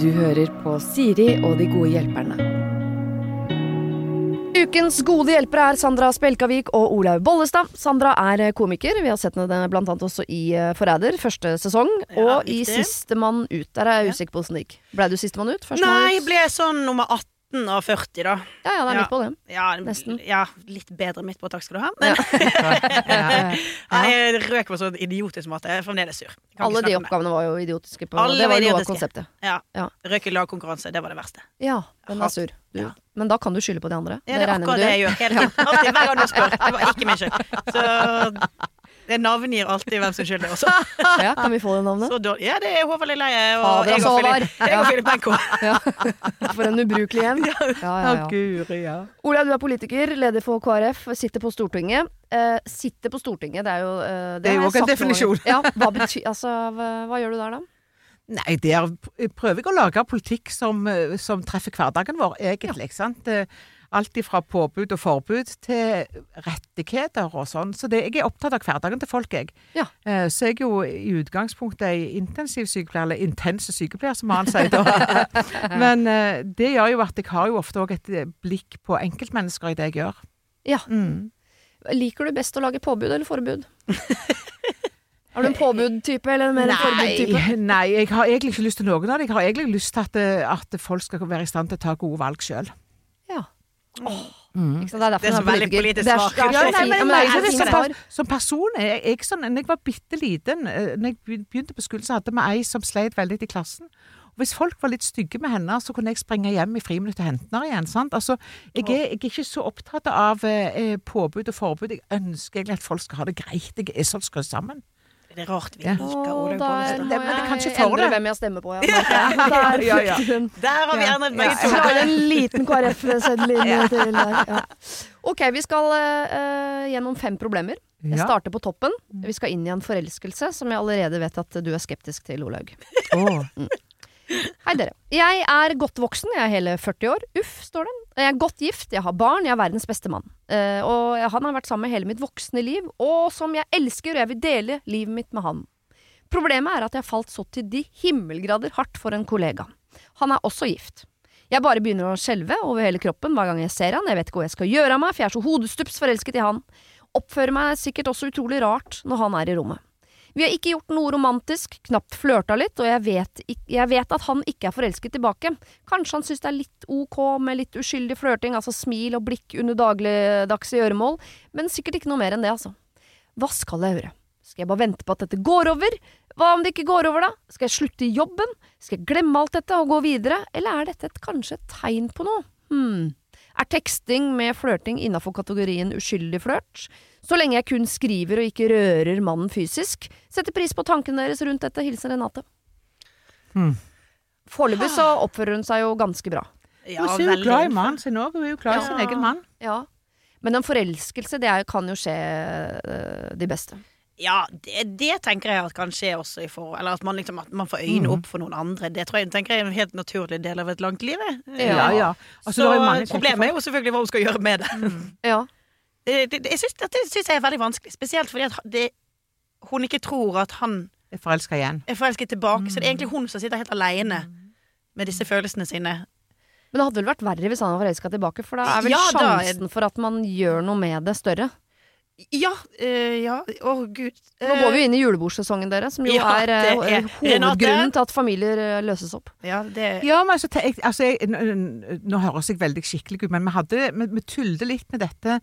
Du hører på Siri og de gode hjelperne. Ukens gode hjelpere er Sandra Spjelkavik og Olaug Bollestad. Sandra er komiker. Vi har sett henne annet også i eh, Forræder, første sesong. Ja, og i riktig. Sistemann ut. Der er jeg usikker på åssen det gikk. Blei du sistemann ut? Førstemann Nei, ut? jeg ble sånn nummer 18 av 40, da. Ja, ja, det er Ja. midt på det. Ja, Nesten. Ja, litt bedre midt på, takk skal du ha. Men jeg røk på sånn idiotisk måte. Jeg er fremdeles sur. Alle de det. oppgavene var jo idiotiske. På, Alle det var idiotiske. noe av konseptet. Ja. Ja. Røk i lagkonkurranse, det var det verste. Ja, den er sur. Du. Ja. Men da kan du skylde på de andre. Ja, det er akkurat det jeg gjør. Hele tiden. Alltid, hver gang du spør. Det var ikke min skyld. Så jeg navngir alltid hvem som skylder også. Ja, kan vi få det navnet? Så. Ja, det er Håvard Lilleheie og jeg og Håvard. Philip- jeg og Philip Benko. Ja. For en ubrukelig en. Ja, ja, ja. Ja. Olaug, du er politiker, leder for KrF, sitter på Stortinget. Eh, sitter på Stortinget, det er jo eh, Det er jo ikke også en definisjon. Ja, hva, betyr, altså, hva, hva gjør du der, da? Nei, der prøver jeg å lage politikk som, eh, som treffer hverdagen vår, egentlig. sant? Alt fra påbud og forbud til rettigheter og sånn. Så det, jeg er opptatt av hverdagen til folk, jeg. Ja. Eh, Så jeg er jo i utgangspunktet ei intensivsykepleier, eller intense sykepleier, som han sier da. Men eh, det gjør jo at jeg har jo ofte òg et eh, blikk på enkeltmennesker i det jeg gjør. Ja. Mm. Liker du best å lage påbud eller forbud? Har du en påbud-type eller mer en forbud-type? Nei, jeg har egentlig ikke lyst til noen av det. Jeg har egentlig lyst til at, at folk skal være i stand til å ta gode valg sjøl. Ja. Mm. Det er derfor Det er så veldig politisk er Ja, som, person er jeg, jeg sånn, når jeg var bitte liten, eh, når jeg begynte på skolen, så hadde vi ei som sleit veldig i klassen. Og Hvis folk var litt stygge med henne, så kunne jeg springe hjem i friminutt og hente henne igjen. sant? Altså, jeg, er, jeg er ikke så opptatt av eh, påbud og forbud. Jeg ønsker egentlig at folk skal ha det greit. Jeg er sånn skrudd sammen. Det er rart vi liker Olaug Bollestad. men det kan ikke jeg for det. hvem jeg stemmer på. Ja. Der Ja, ja. Der har vi Ja. endret begge to. en liten KrF-seddel inn til der. Ja. Ok, vi skal uh, gjennom fem problemer. Jeg starter på toppen. Vi skal inn i en forelskelse som jeg allerede vet at du er skeptisk til, Olaug. Åh. Hei dere. Jeg er godt voksen, jeg er hele 40 år. Uff, står det. Jeg er godt gift, jeg har barn, jeg er verdens beste mann. Eh, og han har vært sammen med hele mitt voksne liv, og som jeg elsker, og jeg vil dele livet mitt med han. Problemet er at jeg falt så til de himmelgrader hardt for en kollega. Han er også gift. Jeg bare begynner å skjelve over hele kroppen hver gang jeg ser han, jeg vet ikke hva jeg skal gjøre av meg, for jeg er så hodestups forelsket i han. Oppfører meg sikkert også utrolig rart når han er i rommet. Vi har ikke gjort noe romantisk, knapt flørta litt, og jeg vet, jeg vet at han ikke er forelsket tilbake. Kanskje han synes det er litt ok med litt uskyldig flørting, altså smil og blikk under dagligdagse gjøremål, men sikkert ikke noe mer enn det, altså. Hva skal jeg gjøre? Skal jeg bare vente på at dette går over? Hva om det ikke går over, da? Skal jeg slutte i jobben? Skal jeg glemme alt dette og gå videre? Eller er dette et, kanskje et tegn på noe? Hm. Er teksting med flørting innafor kategorien uskyldig flørt? Så lenge jeg kun skriver og ikke rører mannen fysisk. Setter pris på tankene deres rundt dette. Hilsen Renate. Hmm. Foreløpig så oppfører hun seg jo ganske bra. Ja, Hun er jo glad i mannen sin òg. Hun er jo glad i sin egen mann. Ja. Men en forelskelse, det er, kan jo skje øh, de beste. Ja, det, det tenker jeg at kan skje også i forhold Eller at man liksom at man får øynene Mhm. opp for noen andre. Det tror jeg, tenker jeg er en helt naturlig del av et langt liv. Ja, ja. Altså, Så er problemet er jo selvfølgelig hva hun skal gjøre med det. Ja. Det, det, det jeg synes, Dette syns jeg er veldig vanskelig. Spesielt fordi at det, hun ikke tror at han er forelska igjen. er forelsket tilbake. Så det er egentlig hun som sitter helt aleine med disse følelsene sine. Men det hadde vel vært verre hvis han var forelska tilbake, for da er vel Ja, da er- sjansen for at man gjør noe med det, større. Ja, Øh, ja, å gud. Nå går vi jo inn i julebordsesongen, dere, som jo Ja, er, eh, er- hovedgrunnen til at familier eh, løses opp. Ja, det Ja, men altså, jeg, altså jeg, n- n- Nå høres jeg veldig skikkelig ut, men vi hadde Vi, vi tullet litt med dette eh,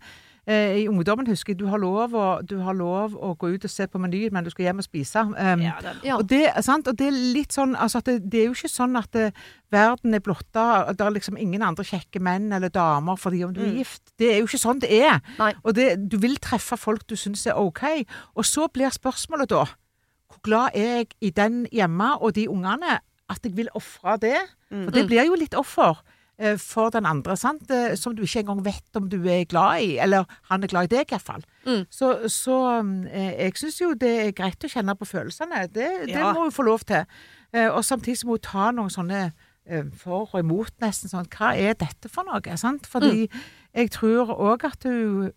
i ungdommen, husker jeg. Du har, lov å, du har lov å gå ut og se på menyen, men du skal hjem og spise. Um, ja, det, Ja. Og, det, sant? og det er litt sånn altså at det, det er jo ikke sånn at eh, verden er blotta, og det er liksom ingen andre kjekke menn eller damer fordi om du er Mm. gift. Det er jo ikke sånn det er. Nei. Og det, du vil treffe folk du syns er OK. Og så blir spørsmålet da Hvor glad er jeg i den hjemme og de ungene at jeg vil ofre det? Mm. For det blir jo litt offer eh, for den andre, sant? Eh, som du ikke engang vet om du er glad i. Eller han er glad i deg, iallfall. Mm. Så, så mm, eh, jeg syns jo det er greit å kjenne på følelsene. Det, det Ja. må hun få lov til. Eh, og samtidig må hun ta noen sånne eh, for og imot, nesten sånn Hva er dette for noe? Sant? Fordi jeg tror òg at hun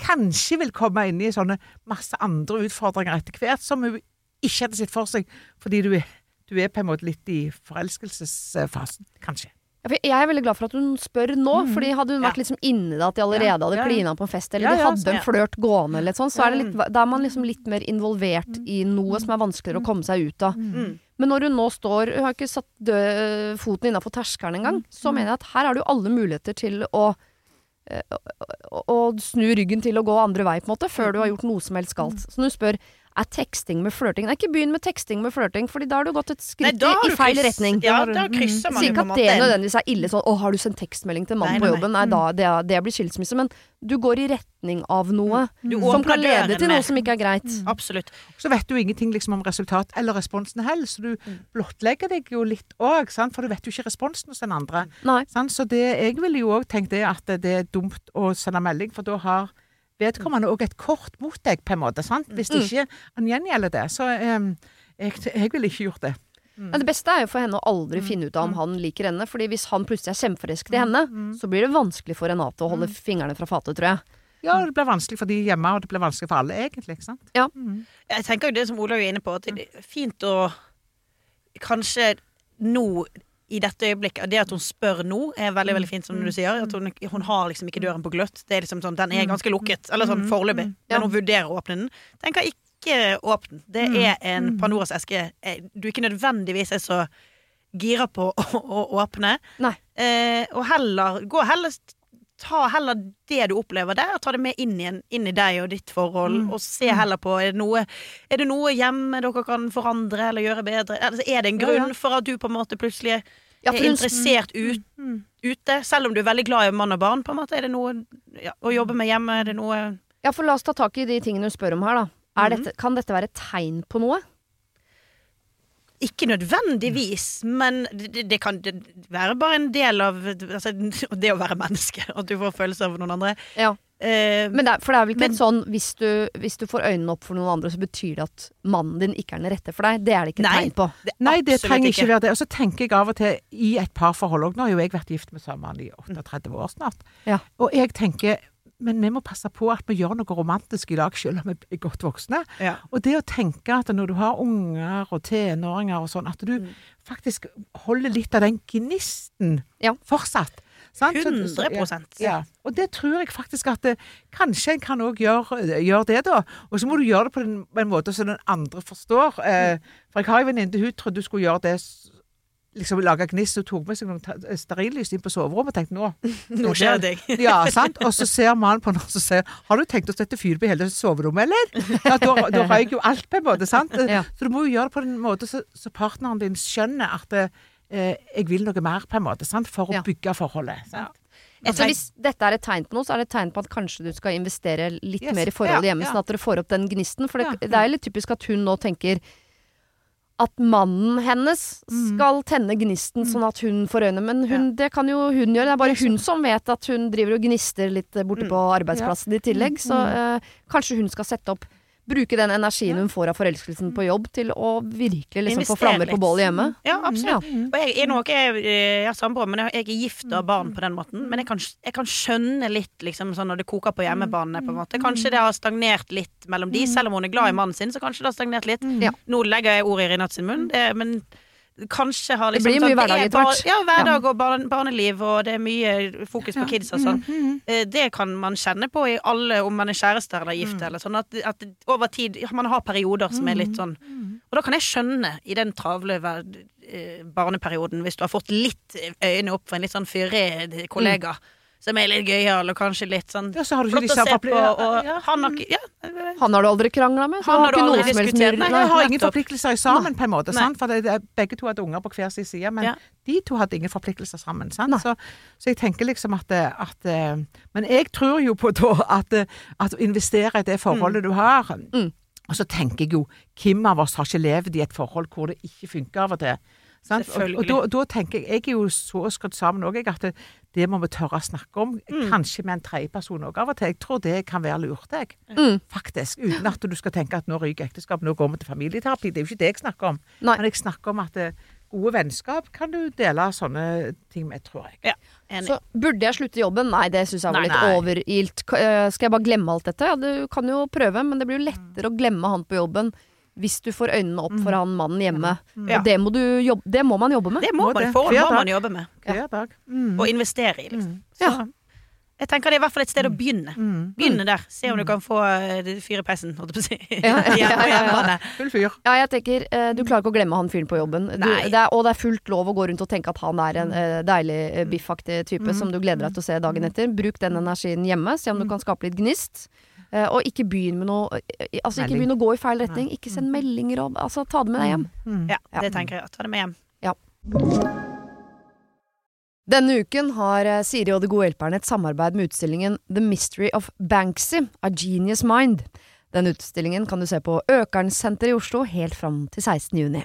kanskje vil komme inn i sånne masse andre utfordringer etter hvert, som hun ikke hadde sett for seg, fordi du er, du er på en måte litt i forelskelsesfasen, kanskje. Jeg er veldig glad for at hun spør nå, fordi hadde hun vært Ja. liksom inni det at de allerede Ja, hadde ja, klina på en fest, eller Ja, de hadde en flørt gående, eller sånt, så er det litt, Mm. da er man liksom litt mer involvert i noe som er vanskeligere å komme seg ut av. Mm. Men når hun nå står Hun har ikke satt dø, foten innafor terskelen engang. Mm. Så mener jeg at her har du alle muligheter til å eh, å, å snu ryggen til å gå andre vei, på en måte, før du har gjort noe som helst galt. Mm. Så når hun spør er teksting med flørting Nei, ikke begynn med teksting med flørting, Fordi da har du gått et skritt Nei, i, feil kryss- retning. Ja, da krysser man Sier ikke at det nødvendigvis er ille sånn 'Å, har du sendt tekstmelding til mannen på nei, jobben?' Nei, da, det, det blir skilsmisse. Men du går i retning av noe mm. som kan lede til med- noe som ikke er greit. Absolutt. Så vet du ingenting liksom om resultat eller responsen heller, så du Mm. blottlegger deg jo litt òg, for du vet jo ikke responsen hos den andre. Nei. Sant? Så det, jeg ville jo òg tenkt det at det er dumt å sende melding, for da har vedkommende òg et kort mot deg, på en måte. Sant? Hvis det ikke han gjengjelder det. Så um, jeg, jeg ville ikke gjort det. Men det beste er jo for henne å Mm. aldri finne ut av om han liker henne. Fordi hvis han plutselig er kjempeforelsket Mm. i henne, så blir det vanskelig for Renate å holde fingrene fra fatet, tror jeg. Ja, det blir vanskelig for de hjemme, og det blir vanskelig for alle, egentlig. ikke sant? Ja. Jeg tenker jo det som Olaug er inne på, at det er fint å kanskje nå i dette øyeblikket, Det at hun spør nå, er veldig veldig fint, som du sier. At hun, hun har liksom ikke døren på gløtt. Det er liksom sånn, Den er ganske lukket. Eller sånn foreløpig. Men hun vurderer å åpne den. Den kan ikke åpne. Det er en Pandoras eske eh, du ikke nødvendigvis er så gira på å, å åpne. Eh, og heller gå heller Ta heller det du opplever der, ta det med inn i, inn i deg og ditt forhold. Og se heller på er det, noe, er det noe hjemme dere kan forandre eller gjøre bedre. Altså, er det en grunn ja. for at du på en måte plutselig Ja, er interessert ut, ute? Selv om du er veldig glad i mann og barn, på en måte. Er det noe ja, å jobbe med hjemme? Er det noe Ja, for la oss ta tak i de tingene du spør om her, da. Mhm. dette, kan dette være et tegn på noe? Ikke nødvendigvis, men det, det kan være bare en del av altså, det å være menneske. At du får følelser over noen andre. Ja. Uh, Men det er, for det er vel ikke Men- sånn hvis du, hvis du får øynene opp for noen andre, så betyr det at mannen din ikke er den rette for deg. Det er det ikke Nei. tegn på. det, Nei, det trenger ikke være det. Og så tenker jeg av og til i et parforhold òg Nå har jo jeg vært gift med samme mann i 38 år snart. Ja. Og jeg tenker men vi må passe på at vi gjør noe romantisk i lag, selv om vi er godt voksne. Ja. Og det å tenke at når du har unger og tenåringer og sånn, at du Mm. faktisk holder litt av den gnisten Ja. fortsatt. Sant? Så- ja, ja. Og det tror jeg faktisk at det, kanskje en kan òg gjøre, gjøre det, da. Og så må du gjøre det på, den, på en måte så den andre forstår. Eh, for jeg har en venninne, hun trodde du skulle gjøre det liksom laga gniss og tok med seg noen ta- stearinlys inn på soverommet og tenkte nå Nå skjer det ja, sant? Og så ser mannen på henne og sier Har du tenkt å sette fyr på hele soverommet, eller? Ja, da, da røyker jo alt, på en måte. sant? Ja. Så du må jo gjøre det på en måte så, så partneren din skjønner at eh, jeg vil noe mer, på en måte. sant? For å Ja. bygge forholdet. sant? Så hvis dette er et tegn på noe, så er det et tegn på at kanskje du skal investere litt Yes. mer i forholdet hjemme, ja. sånn at dere får opp den gnisten. For det, det er jo litt typisk at hun nå tenker at mannen hennes Mm. skal tenne gnisten sånn at hun får øynene. Men hun, det kan jo hun gjøre. Det er bare hun som vet at hun driver og gnister litt borte Mm. på arbeidsplassen i tillegg. Så eh, kanskje hun skal sette opp Bruke den energien hun får av forelskelsen på jobb til å virkelig liksom få flammer på bålet hjemme. Ja, absolutt. Ja. Og jeg er nok jeg, jeg har samboer, men jeg, jeg er gift og har barn på den måten. Men jeg kan, jeg kan skjønne litt liksom, sånn når det koker på hjemmebane. på en måte Kanskje det har stagnert litt mellom de, selv om hun er glad i mannen sin. Så kanskje det har stagnert litt Ja. Nå legger jeg ordet i Rinat sin munn, det, men kanskje har Det liksom blir mye sånn- hverdag er etter hvert. Ja, hverdag og barn, barneliv, og det er mye fokus på kids og sånn. Eh, Det kan man kjenne på i alle, om man er kjæreste eller gift. Eller sånn at, at over tid Man har perioder som er litt sånn Og da kan jeg skjønne, i den travle eh, barneperioden, hvis du har fått litt øyne opp for en litt sånn fyrig kollega. Som er litt gøyal og kanskje litt sånn Ja, så har du ikke flott å se på. Og ja. han har ja, Han har du aldri krangla med, Han han har har du aldri diskutert med-. Nei, jeg har ingen forpliktelser sammen, på en måte. Sant? For det, begge to hadde unger på hver sin side, men Ja. de to hadde ingen forpliktelser sammen. Sant? Så, så jeg tenker liksom at, eh, at eh, Men jeg tror jo på da at, eh, at å investere i det forholdet du har Mm. Og så tenker jeg jo, hvem av oss har ikke levd i et forhold hvor det ikke funker av og til? Sant? Og, og da, da tenker jeg Jeg er jo så skrudd sammen òg, at det, det må vi tørre å snakke om. Mm. Kanskje med en tredjeperson òg av og til. Jeg tror det kan være lurt, jeg. Mm. Faktisk. Uten at du skal tenke at nå ryker ekteskapet, nå går vi til familieterapi. Det er jo ikke det jeg snakker om. Nei. Men jeg snakker om at eh, gode vennskap kan du dele sånne ting med, tror jeg. ja. Så burde jeg slutte jobben? Nei, det syns jeg var Nei, litt nei. overilt. Øh, Skal jeg bare glemme alt dette? Ja, du kan jo prøve, men det blir jo lettere å glemme han på jobben hvis du får øynene opp for han mannen hjemme. Ja. Og det må, du jobbe, det må man jobbe med. Det må Må man, det. forhold må man jobbe med. Ja. Mm. Og investere i, liksom. Så Ja. jeg tenker det er i hvert fall et sted å begynne. Mm. Begynne der. Se om du kan få fyr i peisen, holdt jeg på å si. Ja, ja, ja, Hjemme ja, ja. Full fyr. Ja, jeg tenker, eh, Du klarer ikke å glemme han fyren på jobben. Du, det er, og det er fullt lov å gå rundt og tenke at han er en eh, deilig, eh, biffaktig type som du gleder deg til å se dagen etter. Bruk den energien hjemme, se om du kan skape litt gnist. Eh, og ikke begynn med noe eh, Altså ikke begynn å gå i feil retning. Ikke send meldinger og Altså, ta det med deg hjem. Mm. Ja, Ja. det tenker jeg. Ta det med hjem. Denne uken har eh, Siri og De gode hjelperne et samarbeid med utstillingen The Mystery of Banksy, A Genius Mind. Den utstillingen kan du se på Økernsenteret i Oslo helt fram til 16. juni.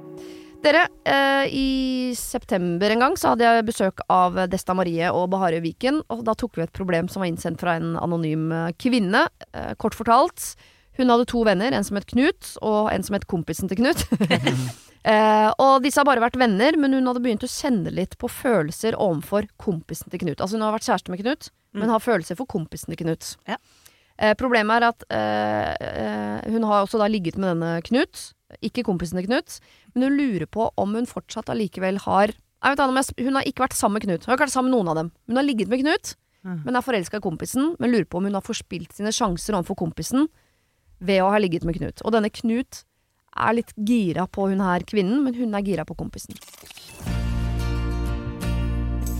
Dere, eh, i september en gang så hadde jeg besøk av Desta Marie og Bahareh Viken, og da tok vi et problem som var innsendt fra en anonym eh, kvinne. Eh, kort fortalt, hun hadde to venner, en som het Knut, og en som het kompisen til Knut. Eh, og disse har bare vært venner, men hun hadde begynt å kjenne litt på følelser overfor kompisen til Knut. Altså hun har vært kjæreste med Knut, men har følelser for kompisen til Knut. Ja. Eh, problemet er at eh, eh, hun har også da ligget med denne Knut, ikke kompisen til Knut, men hun lurer på om hun fortsatt allikevel har jeg vet ikke, Hun har ikke vært sammen med Knut. Hun har ikke vært sammen med noen av dem. Hun har ligget med Knut, men er forelska i kompisen, men lurer på om hun har forspilt sine sjanser overfor kompisen ved å ha ligget med Knut. Og denne Knut er litt gira på hun her kvinnen, men hun er gira på kompisen.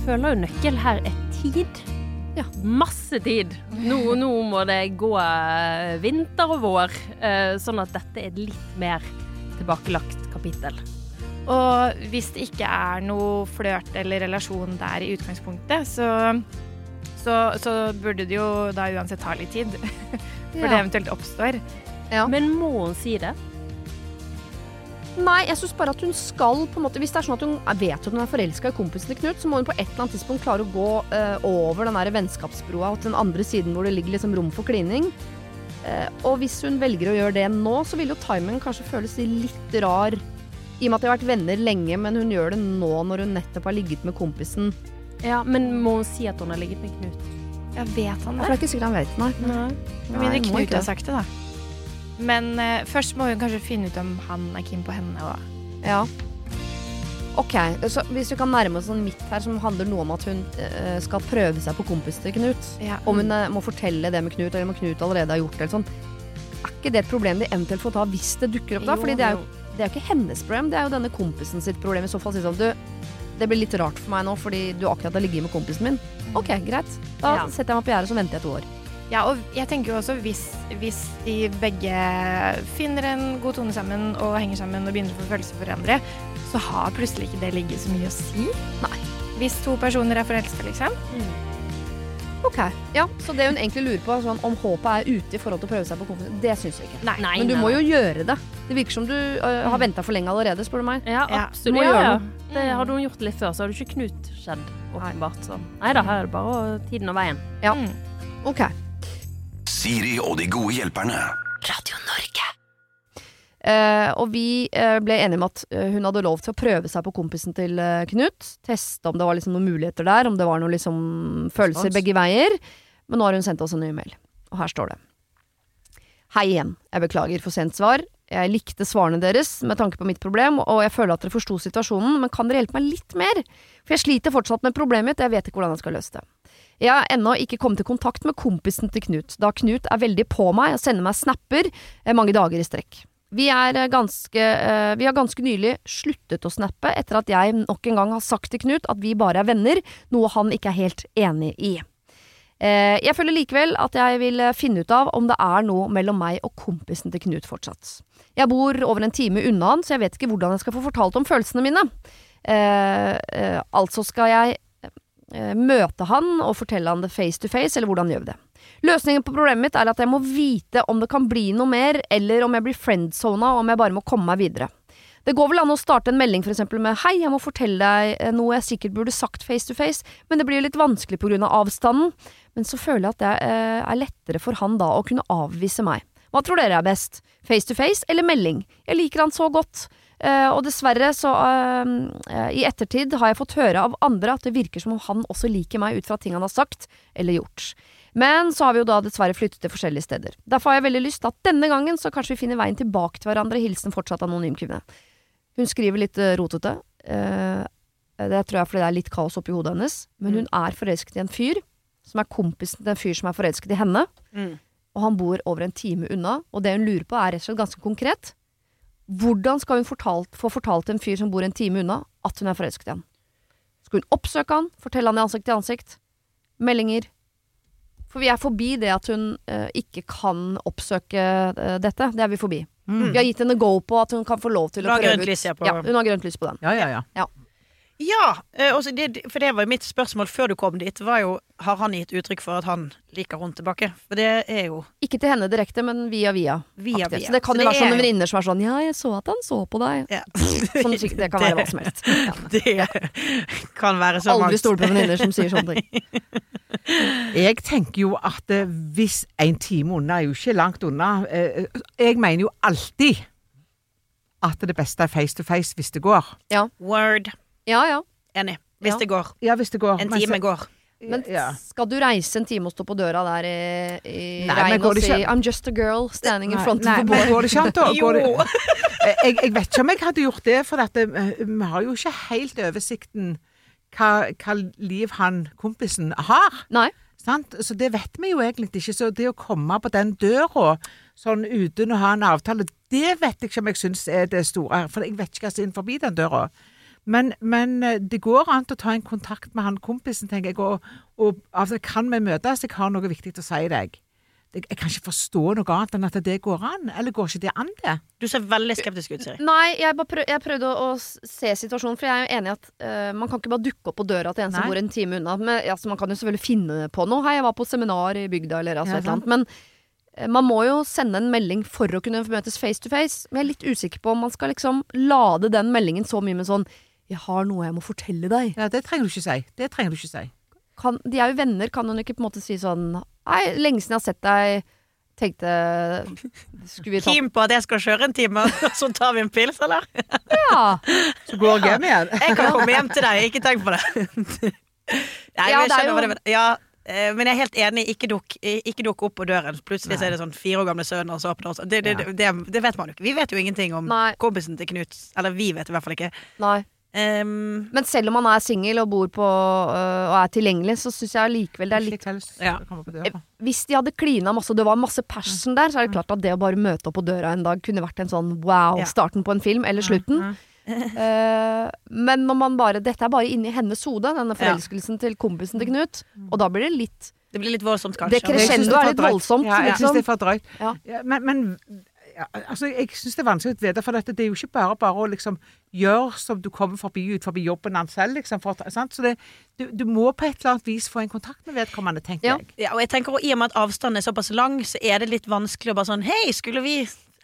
føler jo nøkkel her er tid. Ja. Masse tid. Nå, nå må det gå eh, vinter og vår, eh, sånn at dette er et litt mer tilbakelagt kapittel. Og hvis det ikke er noe flørt eller relasjon der i utgangspunktet, så, så, så burde det jo da uansett ta litt tid før det eventuelt oppstår. Ja. Men må hun si det? Nei, jeg syns bare at hun skal på en måte Hvis det er sånn at hun vet at hun er forelska i kompisen til Knut, så må hun på et eller annet tidspunkt klare å gå uh, over den der vennskapsbroa og til den andre siden hvor det ligger liksom rom for klining. Uh, og hvis hun velger å gjøre det nå, så vil jo timingen kanskje føles litt rar. I og med at de har vært venner lenge, men hun gjør det nå når hun nettopp har ligget med kompisen. Ja, Men må hun si at hun har ligget med Knut? Jeg vet han For det er ikke sikkert han vet, nei. Nei. Med Nei, mindre Knut har sagt det, da. Men eh, først må hun kanskje finne ut om han er keen på henne òg. Ja. Ok, så hvis vi kan nærme oss sånn midt her som handler noe om at hun eh, skal prøve seg på kompisen til Knut. Ja. Om hun eh, må fortelle det med Knut, eller om Knut allerede har gjort det. eller sånn. Er ikke det et problem de eventuelt får ta hvis det dukker opp? da? Jo, Fordi det er, jo. det er jo ikke hennes problem, det er jo denne kompisen sitt problem. I så fall si sånn du, det blir litt rart for meg nå fordi du akkurat har ligget med kompisen min. Ok, greit. Da Ja. setter jeg meg på gjerdet, så venter jeg to år. Ja, og jeg tenker jo også hvis, hvis de begge finner en god tone sammen og henger sammen og begynner å få følelser for hverandre, så har plutselig ikke det ligget så mye å si. Nei. Hvis to personer er forelska, liksom. Ok, ja, Så det hun egentlig lurer på, er sånn, om håpet er ute i forhold til å prøve seg på konfirmasjon, det syns jeg ikke. Nei. Nei, Men du nei, må jo gjøre det. Det virker som du uh, har venta for lenge allerede, spør du meg. Ja, absolutt. må Ja, gjøre ja. Det hadde hun gjort litt før, så hadde ikke Knut skjedd, åpenbart. Så. Nei da, her er det bare tiden og veien. Ja. Mm. Ok. Siri og de gode hjelperne. Radio Norge. Eh, og vi eh, ble enige om at eh, hun hadde lov til å prøve seg på kompisen til eh, Knut. Teste om det var liksom noen muligheter der, om det var noen liksom følelser Respons. begge veier. Men nå har hun sendt oss en ny mail, og her står det. Hei igjen. Jeg beklager for sent svar. Jeg likte svarene deres med tanke på mitt problem, og jeg føler at dere forsto situasjonen, men kan dere hjelpe meg litt mer? For jeg sliter fortsatt med problemet mitt, jeg vet ikke hvordan jeg skal løse det. Jeg har ennå ikke kommet i kontakt med kompisen til Knut, da Knut er veldig på meg og sender meg snapper eh, mange dager i strekk. Vi, eh, ganske, eh, vi har ganske nylig sluttet å snappe etter at jeg nok en gang har sagt til Knut at vi bare er venner, noe han ikke er helt enig i. Jeg føler likevel at jeg vil finne ut av om det er noe mellom meg og kompisen til Knut fortsatt. Jeg bor over en time unna han, så jeg vet ikke hvordan jeg skal få fortalt om følelsene mine. Altså skal jeg møte han og fortelle han det face to face, eller hvordan gjør vi det? Løsningen på problemet mitt er at jeg må vite om det kan bli noe mer, eller om jeg blir friendzona, og om jeg bare må komme meg videre. Det går vel an å starte en melding eksempel med Hei, jeg må fortelle deg eh, noe jeg sikkert burde sagt face to face, men det blir litt vanskelig grunn av avstanden. Men så føler jeg at det eh, er lettere for han da å kunne avvise meg. Hva tror dere er best? Face to face eller melding? Jeg liker han så godt. Eh, og dessverre så uh, uh, I ettertid har jeg fått høre av andre at det virker som om han også liker meg ut fra ting han har sagt eller gjort. Men så har vi jo da dessverre flyttet til forskjellige steder. Derfor har jeg veldig lyst til at denne gangen så kanskje vi finner veien tilbake til hverandre. Hilsen fortsatt anonym kvinne. Hun skriver litt rotete. Det tror jeg fordi det er litt kaos oppi hodet hennes. Men hun er forelsket i en fyr som er kompisen til en fyr som er forelsket i henne. Mm. Og han bor over en time unna. Og det hun lurer på, er rett og slett ganske konkret. Hvordan skal hun fortalt, få fortalt en fyr som bor en time unna, at hun er forelsket i ham? Skal hun oppsøke han? Fortelle han i ansikt til ansikt? Meldinger? For vi er forbi det at hun uh, ikke kan oppsøke uh, dette. Det er vi forbi. Mm. Vi har gitt henne go på at hun kan få lov til Hun å prøve ut. Ja, hun har grønt lys på den. Ja, ja, ja. Ja, eh, også det, for det var jo mitt spørsmål før du kom dit. Var jo, har han gitt uttrykk for at han liker henne tilbake? For det er jo Ikke til henne direkte, men via via. via via. Så det kan Så jo være er sånne venninner som er sånn 'ja, jeg så at han så på deg'. Ja. Sånn, det kan være hva som helst. Ja. Det kan være så Aldri stol på venninner som sier sånne ting. Jeg tenker jo at eh, hvis en time unna er jo ikke langt unna eh, Jeg mener jo alltid at det beste er face to face hvis det går. Ja. Word. Ja ja. Enig. Hvis Ja. det går. Ja, hvis det går. En Men time så- går. Men ja. skal du reise en time og stå på døra der i, i Nei, men regn går og det si ikke- 'I'm just a girl standing in front nei, of the men boy'? går det ikke an da? Jo! Går det, Eh, jeg, jeg vet ikke om jeg hadde gjort det, for at, eh, vi har jo ikke helt oversikten hva, hva liv han kompisen har. Nei. Sant? Så det vet vi jo egentlig ikke. Så det å komme på den døra sånn uten å ha en avtale, det vet jeg ikke om jeg syns er det store. For jeg vet ikke hva som er forbi den døra. Men, men eh, det går an å ta en kontakt med han kompisen, tenker jeg. Og, og altså, kan vi møtes? Jeg har noe viktig å si deg. Jeg, jeg kan ikke forstå noe annet enn at det går an. Eller går ikke det an, det? Du ser veldig skeptisk ut, Siri. Nei, jeg, bare prøv, jeg prøvde å, å se situasjonen, for jeg er jo enig i at uh, man kan ikke bare dukke opp på døra til en som Nei. bor en time unna. Men, altså, man kan jo selvfølgelig finne på noe. Hei, jeg var på seminar i bygda, eller altså Ja, et eller annet. Men eh, man må jo sende en melding for å kunne møtes face to face. Men jeg er litt usikker på om man skal liksom lade den meldingen så mye med sånn 'Jeg har noe jeg må fortelle deg'. Ja, Det trenger du ikke si. Det trenger du ikke si. Kan, de er jo venner, kan hun ikke på en måte si sånn 'Nei, lenge siden jeg har sett deg'. Tenkte Skulle vi ta... Keen på at jeg skal kjøre en time, og så tar vi en pils, eller? Ja! Så går jeg hjem igjen. Jeg kan komme hjem til deg, ikke tenk på det. Nei, Ja, jeg det er jo- det ja, eh, men jeg er helt enig, ikke dukk, ikke dukk opp på døren. Plutselig så er det sånn fire år gamle sønner som åpner også. Det, det, det, det, det vet man jo ikke. Vi vet jo ingenting om Nei. kompisen til Knut. Eller vi vet i hvert fall ikke. Nei. Um, Men selv om man er singel og bor på øh, og er tilgjengelig, så syns jeg allikevel det er litt Ja. døra. Hvis de hadde klina masse, og det var masse passion der, så er det klart at det å bare møte opp på døra en dag kunne vært en sånn wow, starten på en film, eller slutten. uh, men når man bare Dette er bare inni hennes hode, denne forelskelsen til kompisen til Knut. Og da blir det litt det blir litt voldsomt, kanskje. Det crescendo er litt voldsomt, Ja, jeg liksom. syns det er for drøyt. Ja. Ja, men men ja, altså, jeg syns det er vanskelig å vite, for dette, det er jo ikke bare bare å liksom gjøre som du kommer forbi ut forbi jobben hans selv, liksom. For, sant? Så det, du, du må på et eller annet vis få en kontakt med vedkommende, tenker Ja. jeg. Ja, og jeg tenker også, I og med at avstanden er såpass lang, så er det litt vanskelig å bare sånn Hei, skulle vi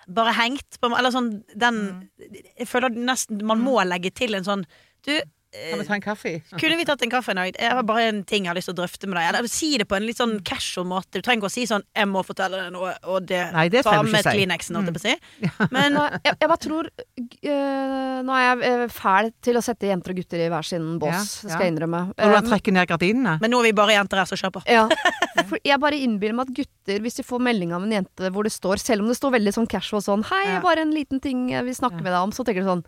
bare hengt på Eller sånn den Jeg føler nesten man må legge til en sånn Du, Kan vi ta en kaffe? kunne vi tatt en kaffe en dag? Jeg har bare en ting jeg har lyst til å drøfte med deg. Eller si det på en litt sånn casual måte. Du trenger ikke å si sånn 'jeg må fortelle deg noe', og det, Nei, det ta med. Kleenexen, holdt jeg på å si. Men Nå, jeg, jeg bare tror øh, Nå er jeg øh, fæl til å sette jenter og gutter i hver sin bås, Ja, skal jeg innrømme. Når Eh, du trekker ned gardinene? Men nå er vi bare jenter her, som kjøper. på. Ja, for jeg bare innbiller meg at gutter, hvis de får melding av en jente hvor det står, selv om det står veldig sånn casual sånn 'Hei, bare en liten ting jeg vil snakke med deg om', så tenker de sånn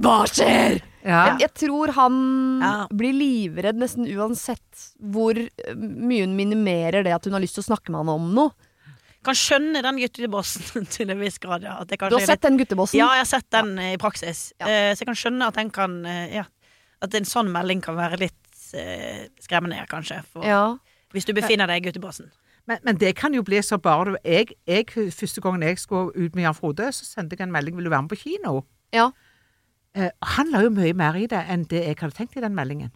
Hva skjer? Ja. Jeg, jeg tror han Ja. blir livredd nesten uansett hvor øh, mye hun minimerer det at hun har lyst til å snakke med han om noe. Kan skjønne den guttebossen til en viss grad, ja. At det Du har sett den guttebossen? Ja, jeg har sett den eh, i praksis. Ja. Eh, så jeg kan skjønne at den kan uh, Ja. At en sånn melding kan være litt uh, skremmende, kanskje. For, Ja. Hvis du befinner deg i guttebossen. Men, men det kan jo bli så bare du jeg, jeg, Første gangen jeg skulle ut med Jan Frode, så sendte jeg en melding 'Vil du være med på kino?' Ja. Eh, han la jo mye mer i det enn det jeg hadde tenkt i den meldingen.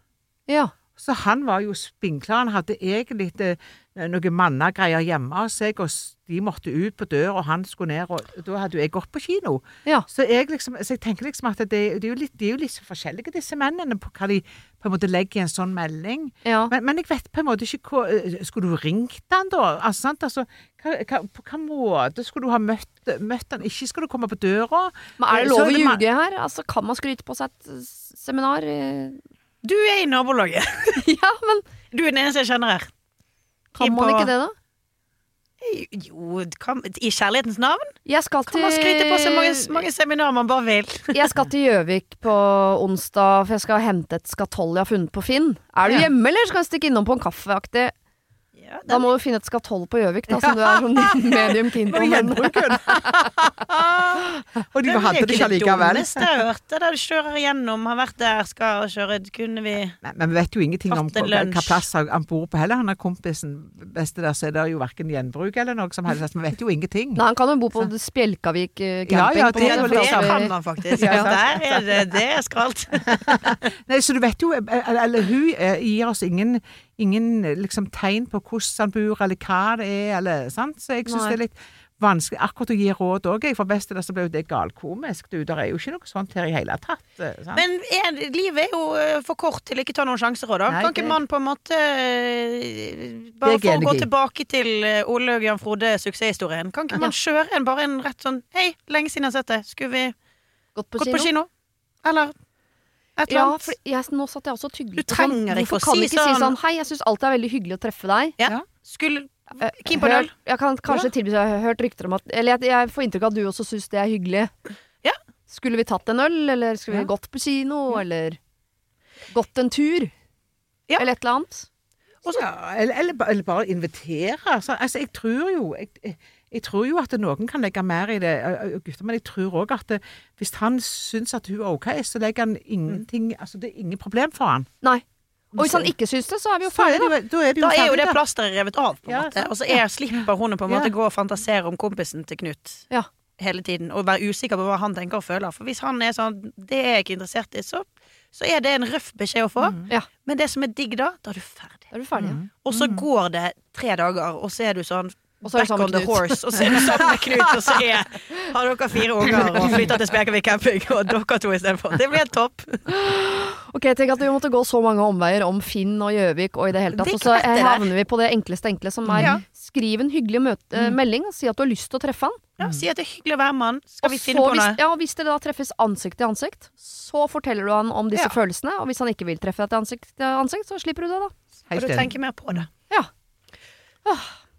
ja. Så han var jo spinkler. Han hadde egentlig det, noen mannegreier hjemme hos seg, og de måtte ut på dør, og han skulle ned, og da hadde jo jeg gått på kino. Ja. Så jeg, liksom, så jeg tenker liksom at det, det er jo litt, de er jo litt forskjellige, disse mennene, på hva de på en måte legger i en sånn melding. ja. Men, men jeg vet på en måte ikke hva eh, Skulle du ringt han da? Altså, sant? Altså, hva, hva, på hvilken måte skulle du ha møtt, møtt han? Ikke skal du komme på døra? Men er det lov å ljuge her? Altså, kan man skryte på seg et seminar? Du er i nabolaget. ja, men Du er den eneste jeg kjenner her. kan man ikke det, da? Jo, kan, i kjærlighetens navn Jeg skal kan man skryte på seg mange, mange seminarer man bare vil. Jeg skal til Gjøvik på onsdag, for jeg skal hente et skatoll jeg har funnet på Finn. Er du Ja. hjemme, eller skal jeg stikke innom på en kaffeaktig? Ja, Da må du finne et skatoll på Gjøvik, da, som du er sånn medium keen på. Og de Det er hadde det ikke det likevel. dummeste jeg har hørt. Det der du kjører gjennom, har vært der, skal kjøre Kunne vi Men, men vi vet jo ingenting om hva, plass han bor på heller. Han er kompisen beste der, så er det jo verken gjenbruk eller noe som helst. Vi vet jo ingenting. nei, han kan jo bo på Spjelkavik eh, camping. Ja, ja, på det er jo Det at kan han faktisk. Ja, Ja, der er det, det er skralt. Nei, så du vet jo Eller, eller hun eh, gir oss ingen, ingen eh, liksom, tegn på hvordan han bor, eller hva det er, eller sant. Så jeg syns det er litt vanskelig akkurat å gi råd òg. For best det så ble jo det galkomisk. Du, det er jo ikke noe sånt her i hele tatt. eh, Sant? Men er, livet er jo eh, for kort til ikke ta noen sjanser òg, da. Nei, Kan ikke det- man på en måte Bare for å gå tilbake til Ole og Jan Frode-suksesshistorien. Kan ikke man kjøre en bare en rett sånn Hei, lenge siden jeg har sett det. Skulle vi Gått på gått kino. på kino? Eller et eller Ja, annet? for jeg, nå satt jeg også og tygde Du på sånn. trenger ikke Hvorfor å kan si ikke si sånn- sånn Hei, jeg syns alltid det er veldig hyggelig å treffe deg. Ja. Skulle Kim på en? Jeg kan kanskje tilby Jeg har hørt rykter om at Eller jeg, jeg får inntrykk av at du også syns det er hyggelig. Ja. Skulle vi tatt en øl, eller skulle vi Ja. gått på kino, eller gått en tur? Ja. Eller et eller annet? Ja, eller, eller, eller bare invitere. Altså, altså, jeg tror jo jeg, jeg, tror jo at noen kan legge mer i det, gutter, men jeg tror òg at hvis han syns at hun er OK, så legger han ingenting Altså, det er ingen problem for han. Nei. Og hvis han ikke syns det, så er vi jo er ferdige, da. da er jo Da er jo det plasteret revet av, på en Ja, måte. Og så er, slipper hun på en måte Ja. gå og fantasere om kompisen til Knut Ja. hele tiden. Og være usikker på hva han tenker og føler. For hvis han er sånn Det er jeg ikke interessert i, så, så er det en røff beskjed å få. Ja. Men det som er digg da, da er du ferdig. Da er du ferdig. mm. Og så går det tre dager, og så er du sånn Og så er det the Knut. horse, og så er sammen med Knut, og så er, har dere fire unger og flytter til Spekervik camping, og dere to istedenfor. Det blir helt topp. Ok, tenk at vi måtte gå så mange omveier om Finn og Gjøvik og i det hele tatt. Så det havner vi på det enkleste enkle, som er Ja. skriv en hyggelig møte, mm. melding og si at du har lyst til å treffe han. Ja, si at det er hyggelig å være med han. Skal vi Og finne på hvis, noe? ja, og hvis dere da treffes ansikt til ansikt, så forteller du han om disse Ja. følelsene. Og hvis han ikke vil treffe deg til ansikt til ansikt, så slipper du det, da. Skal Og du tenker mer på det?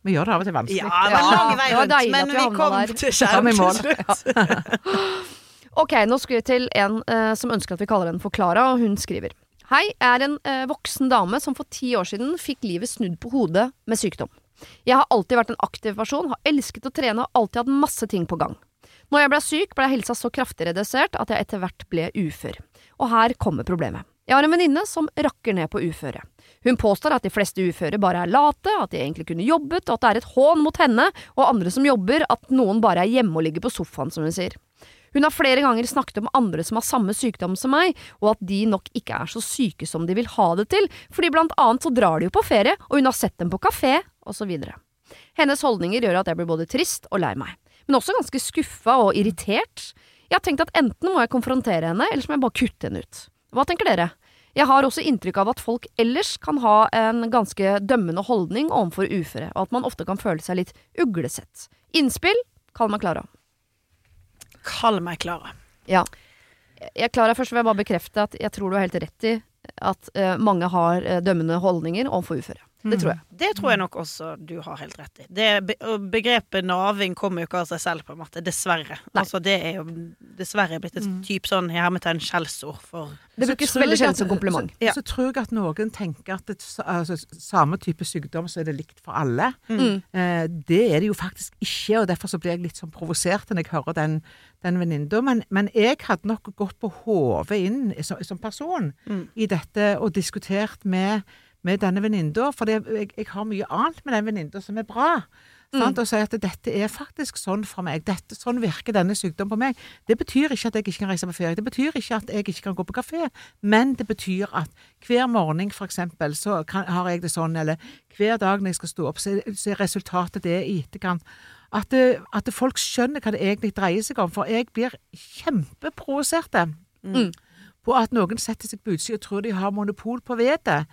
Vi gjør det av og til vanskelig. Ja, det var lang vei rundt, men vi vi kom der. til skjerm til slutt. Ok, nå skal vi til en uh, som ønsker at vi kaller henne for Klara, og hun skriver. Hei, jeg er en uh, voksen dame som for ti år siden fikk livet snudd på hodet med sykdom. Jeg har alltid vært en aktiv person, har elsket å trene og alltid hatt masse ting på gang. Når jeg ble syk, ble helsa så kraftig redusert at jeg etter hvert ble ufør. Og her kommer problemet. Jeg har en venninne som rakker ned på uføre. Hun påstår at de fleste uføre bare er late, at de egentlig kunne jobbet, og at det er et hån mot henne og andre som jobber, at noen bare er hjemme og ligger på sofaen, som hun sier. Hun har flere ganger snakket om andre som har samme sykdom som meg, og at de nok ikke er så syke som de vil ha det til, fordi blant annet så drar de jo på ferie, og hun har sett dem på kafé, osv. Hennes holdninger gjør at jeg blir både trist og lei meg. men også ganske skuffa og irritert. Jeg har tenkt at enten må jeg konfrontere henne, eller så må jeg bare kutte henne ut. Hva tenker dere? Jeg har også inntrykk av at folk ellers kan ha en ganske dømmende holdning overfor uføre, og at man ofte kan føle seg litt uglesett. Innspill? Kall meg Klara. Kall meg Klara. Ja. Jeg, Klara, først vil jeg bare bekrefte at jeg tror du har helt rett i at uh, mange har uh, dømmende holdninger overfor uføre. Det tror jeg. Det tror jeg nok også du har helt rett i. Det, begrepet naving kommer jo ikke av seg selv, på en måte. Dessverre. Altså, det er jo dessverre blitt et type sånn med hermetegn skjellsord for Det brukes veldig sjelden som kompliment. Så, Ja. så tror jeg at noen tenker at det, altså, samme type sykdom så er det likt for alle. Mm. Eh, det er det jo faktisk ikke, og derfor så blir jeg litt sånn provosert når jeg hører den, den venninna. Men, men jeg hadde nok gått på hodet inn som, som person Mm. i dette og diskutert med, med denne venninna, for det, jeg, jeg har mye annet med den venninna som er bra. Mm. Og sier at dette er faktisk sånn for meg. Dette, sånn virker denne sykdommen på meg. Det betyr ikke at jeg ikke kan reise på ferie. Det betyr ikke at jeg ikke kan gå på kafé. Men det betyr at hver morgen, for eksempel, så kan, har jeg det sånn, eller hver dag når jeg skal stå opp, så så er resultatet det i etterkant. At, det, at det folk skjønner hva det egentlig dreier seg om. For jeg blir kjempeprovosert Mm. på at noen setter seg på utsida og tror de har monopol på vedet.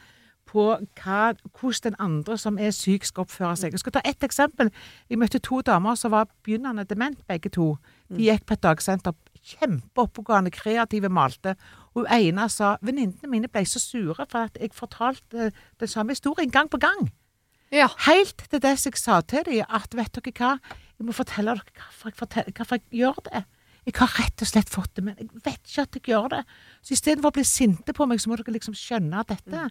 På hva, hvordan den andre som er syk, skal oppføre seg. Jeg skal ta ett eksempel. Jeg møtte to damer som var begynnende dement, begge to. De gikk på et dagsenter. Kjempeoppegående, kreative, malte. Og hun ene sa venninnene mine ble så sure for at jeg fortalte den samme historien gang på gang. Ja. Helt til det jeg sa til dem at vet dere hva, jeg må fortelle dere hvorfor jeg, hvorfor jeg gjør det. Jeg har rett og slett fått det, men jeg vet ikke at jeg gjør det. Så istedenfor å bli sinte på meg, så må dere liksom skjønne dette.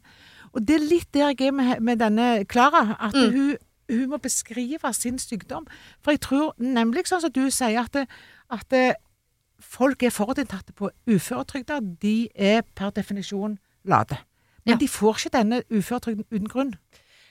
Og det er litt der jeg er med, med denne Klara, at hun, hun må beskrive sin sykdom. For jeg tror nemlig sånn som du sier, at, at det, folk er forutinntatte på uføretrygda. De er per definisjon late. Men Ja. de får ikke denne uføretrygden uten grunn.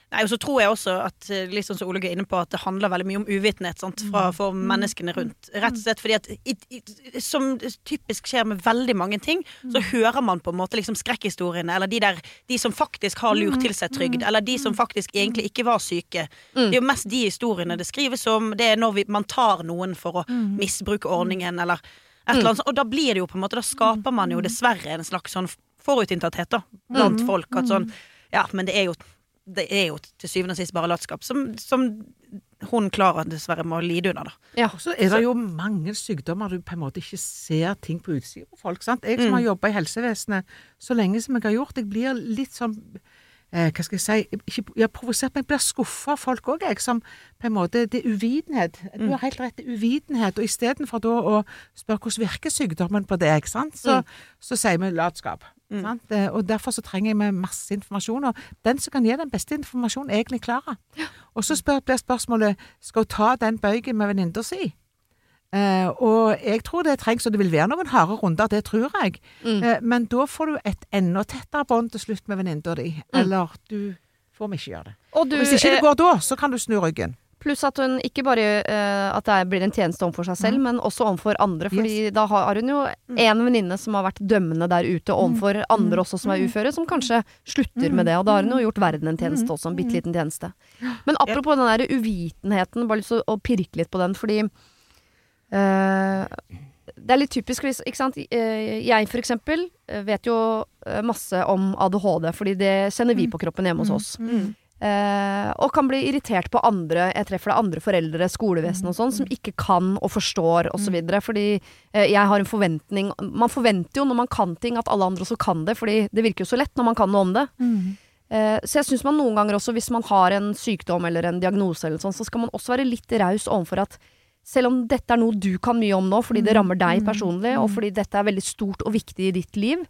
Nei, og så tror jeg også at eh, litt sånn som Ole er inne på, at det handler veldig mye om uvitenhet sant, fra, for menneskene rundt. Rett og slett fordi at i, i, Som typisk skjer med veldig mange ting, så hører man på en måte liksom skrekkhistoriene, eller de der De som faktisk har lurt til seg trygd, eller de som faktisk egentlig ikke var syke. Det er jo mest de historiene det skrives om. Det er når vi, man tar noen for å misbruke ordningen, eller et eller annet sånt. Og da blir det jo på en måte Da skaper man jo dessverre en slags sånn forutinntatthet da, blant folk. At sånn Ja, men det er jo det er jo til syvende og sist bare latskap, som, som hun klarer dessverre med å lide under, da. Ja. Og så er det jo mange sykdommer du på en måte ikke ser ting på utsida på folk. sant? Jeg som har jobba i helsevesenet så lenge som jeg har gjort, jeg blir litt sånn eh, hva skal jeg si, ikke jeg har provosert, men jeg blir skuffa av folk òg, jeg, som på en måte Det er uvitenhet. Du har helt rett, det er uvitenhet. Og istedenfor da å spørre hvordan virker sykdommen på deg, sant? Så, så sier vi latskap. Sant? Eh, Og derfor så trenger vi masse informasjon. Og den som kan gi den beste informasjonen, er egentlig Klara. Og så spør, blir spørsmålet skal hun ta den bøygen med venninna si. Eh, og jeg tror det trengs, og det vil være noen harde runder, det tror jeg. Eh, men da får du et enda tettere bånd til slutt med venninna di. Eller du får vi ikke gjøre det. Og du, Og hvis ikke det eh, går da, så kan du snu ryggen. Pluss at hun ikke bare uh, at det blir en tjeneste overfor seg selv, men også overfor andre. Fordi da har hun jo en venninne som har vært dømmende der ute overfor andre også som er uføre, som kanskje slutter med det. Og da har hun jo gjort verden en tjeneste også, en bitte liten tjeneste. Men apropos den der uvitenheten, bare lyst til å, pirke litt på den, fordi det er litt typisk, ikke sant. Eh, Jeg for eksempel eh, vet jo eh, masse om ADHD, fordi det kjenner vi på kroppen hjemme hos oss. Uh, og kan bli irritert på andre Jeg treffer det andre foreldre, skolevesen og sånn, som ikke kan og forstår osv. Fordi uh, jeg har en forventning Man forventer jo når man kan ting, at alle andre også kan det, fordi det virker jo så lett når man kan noe om det. Eh, så jeg syns man noen ganger også, hvis man har en sykdom eller en diagnose eller sånn, så skal man også være litt raus overfor at selv om dette er noe du kan mye om nå, fordi det rammer deg personlig, og fordi dette er veldig stort og viktig i ditt liv,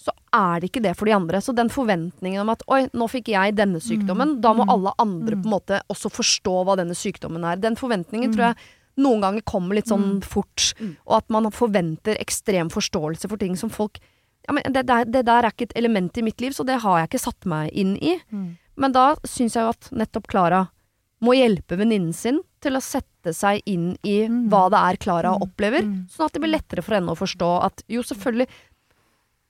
så er det ikke det for de andre. Så den forventningen om at oi, nå fikk jeg denne sykdommen, da må alle andre på en måte også forstå hva denne sykdommen er. Den forventningen tror jeg noen ganger kommer litt sånn fort, og at man forventer ekstrem forståelse for ting som folk ja, men det, der, det der er ikke et element i mitt liv, så det har jeg ikke satt meg inn i. Men da syns jeg jo at nettopp Klara må hjelpe venninnen sin til å sette seg inn i hva det er Klara opplever, sånn at det blir lettere for henne å forstå at jo, selvfølgelig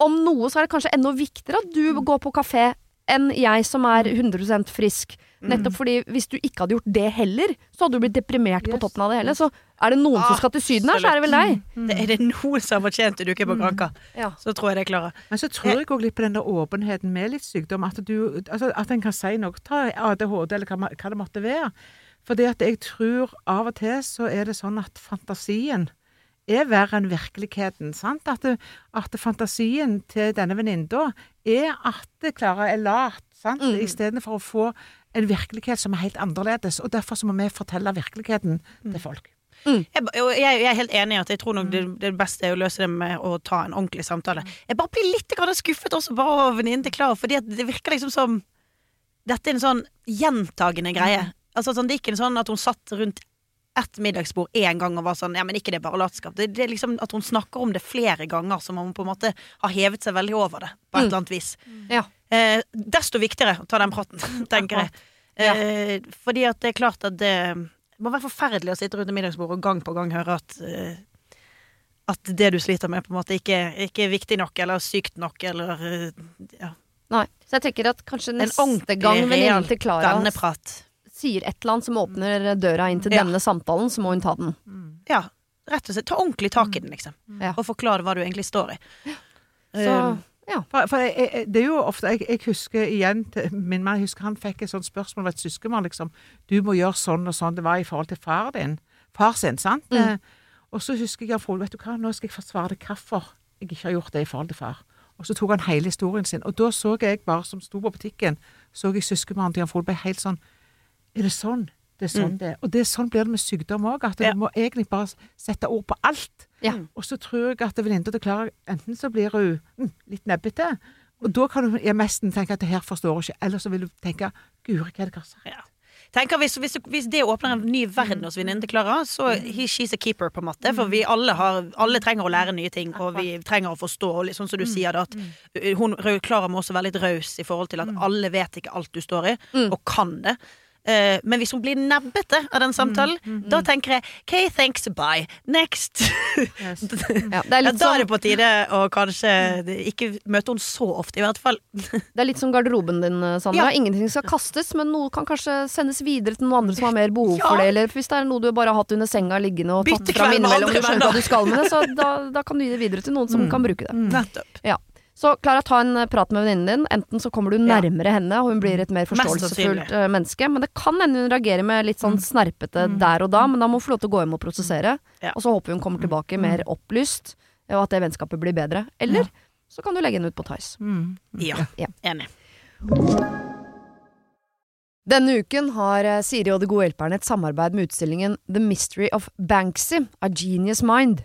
Om noe så er det kanskje enda viktigere at du går på kafé enn jeg som er 100% frisk. Nettopp fordi hvis du ikke hadde gjort det heller, så hadde du blitt deprimert på toppen av det hele. Så er det noen som skal til Syden her, så er det vel deg. Det, er det noen som har fortjent en uke på Granka, Ja. så tror jeg det klarer. Men så tror jeg òg litt på den der åpenheten med litt sykdom. At, du, altså, at en kan si noe. Ta ADHD, eller hva, hva det måtte være. Fordi at jeg tror av og til så er det sånn at fantasien er verre enn virkeligheten. sant? At, det, at fantasien til denne venninna er at Klara er lat, sant? Mm. istedenfor å få en virkelighet som er helt annerledes. Og derfor så må vi fortelle virkeligheten til folk. Jeg, jeg, jeg er helt enig i at jeg tror nok det, det beste er å løse det med å ta en ordentlig samtale. Jeg bare blir litt skuffet også bare over venninnen til Klara, fordi det virker liksom som Dette er en sånn gjentagende greie. Altså sånn, Det er ikke en sånn at hun satt rundt ett middagsbord én gang og var sånn Ja, men ikke det bare latskap. Det, det er liksom at hun snakker om det flere ganger, som om hun på en måte har hevet seg veldig over det. På et Mm. eller annet vis. Ja. Eh, desto viktigere å ta den praten, tenker jeg. Eh, fordi at det er klart at det det må være forferdelig å sitte rundt middagsbordet middagsbord og gang på gang høre at eh, at det du sliter med, på en måte ikke, ikke er viktig nok eller sykt nok eller eh, ja, Nei. Så jeg tenker at kanskje En neste gang venninnen til Klara venneprat. Sier et eller annet som åpner døra inn til Ja. denne samtalen, så må hun ta den. Ja, rett og slett. Ta ordentlig tak i den, liksom. Ja. Og forklare hva du egentlig står i. Så Eh, ja. For, for jeg, jeg, det er jo ofte Jeg, jeg husker igjen til min mann, husker han fikk et sånt spørsmål av et søskenbarn. Liksom, 'Du må gjøre sånn og sånn.' Det var i forhold til far din. Far sin, sant? Mm. Eh, og så husker jeg Frode, vet du hva, nå skal jeg forsvare deg hvorfor jeg ikke har gjort det i forhold til far. Og så tok han hele historien sin. Og da så jeg bare, som sto på butikken, så jeg søskenbarnet til Jan Frode ble helt sånn Er det sånn? Det er sånn Mm. det er. Og det er sånn blir det med sykdom òg. At Ja. du må egentlig bare sette ord på alt. Ja. Og så tror jeg at venninna til Klara enten så blir hun mm, litt nebbete, og da kan du mest nesten tenke at det her forstår hun ikke, eller så vil du tenke Guri, hva er det jeg har sagt? Tenker hvis, hvis, hvis det åpner en ny verden hos venninnen til Klara, så he, she's a keeper, på en måte. For vi alle, har, alle trenger å lære nye ting, og vi trenger å forstå. Og litt sånn som du sier, da, at hun, Klara må også være litt raus i forhold til at alle vet ikke alt du står i, Mm. og kan det. Eh, men hvis hun blir nebbete av den samtalen, da tenker jeg OK, thanks, bye. Next. Yes. Ja, det, er Ja, da er sånn, det på tide å kanskje ikke møte henne så ofte, i hvert fall. det er litt som garderoben din, Sandra. Ja. Ingenting skal kastes, men noe kan kanskje sendes videre til noen andre som har mer behov Ja. for det. Eller hvis det er noe du bare har hatt under senga liggende og tatt fram innimellom, du skjønner hva du skal med det, så da, da kan du gi det videre til noen som kan bruke det. Nettopp. Så Klara, ta en eh, prat med venninnen din. Enten så kommer du Ja. nærmere henne, og hun blir et mer forståelsesfullt eh, menneske. Men det kan hende hun reagerer med litt sånn snerpete der og da, men da må hun få lov til å gå hjem og prosessere. Ja. Og så håper vi hun kommer tilbake mer opplyst, eh, og at det vennskapet blir bedre. Eller så kan du legge henne ut på Tice. Mm. Ja. Ja. Enig. Denne uken har Siri og De gode hjelperne et samarbeid med utstillingen The Mystery of Banksy, A Genius Mind.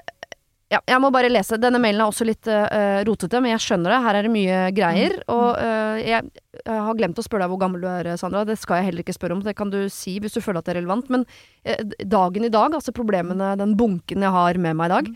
Ja, jeg må bare lese. Denne mailen er også litt uh, rotete, men jeg skjønner det. Her er det mye greier. Og uh, jeg, jeg har glemt å spørre deg hvor gammel du er, Sandra. Det skal jeg heller ikke spørre om. Det kan du si hvis du føler at det er relevant. Men uh, dagen i dag, altså problemene, den bunken jeg har med meg i dag,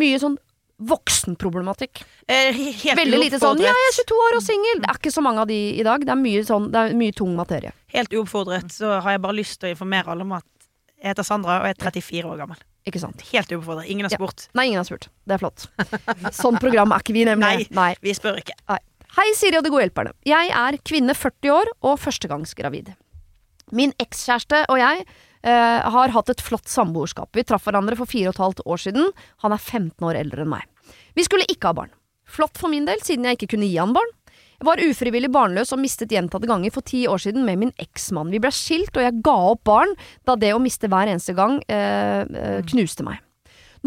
mye sånn voksenproblematikk. Helt Veldig lite sånn 'ja, jeg er 22 år og singel'. Det er ikke så mange av de i dag. Det er mye, sånn, det er mye tung materie. Helt uoppfordret så har jeg bare lyst til å informere alle om at jeg heter Sandra og jeg er 34 år gammel. Ikke sant? Helt uoppfordret. Ingen har Ja. spurt. Nei, ingen har spurt. Det er flott. Sånn program er ikke vi, nemlig. Nei. Vi spør ikke. Hei, Siri og de gode hjelperne. Jeg er kvinne 40 år og førstegangsgravid. Min ekskjæreste og jeg eh, har hatt et flott samboerskap. Vi traff hverandre for fire og et halvt år siden. Han er 15 år eldre enn meg. Vi skulle ikke ha barn. Flott for min del, siden jeg ikke kunne gi han barn. Var ufrivillig barnløs og mistet gjentatte ganger for ti år siden med min eksmann. Vi ble skilt, og jeg ga opp barn da det å miste hver eneste gang eh, eh, knuste meg.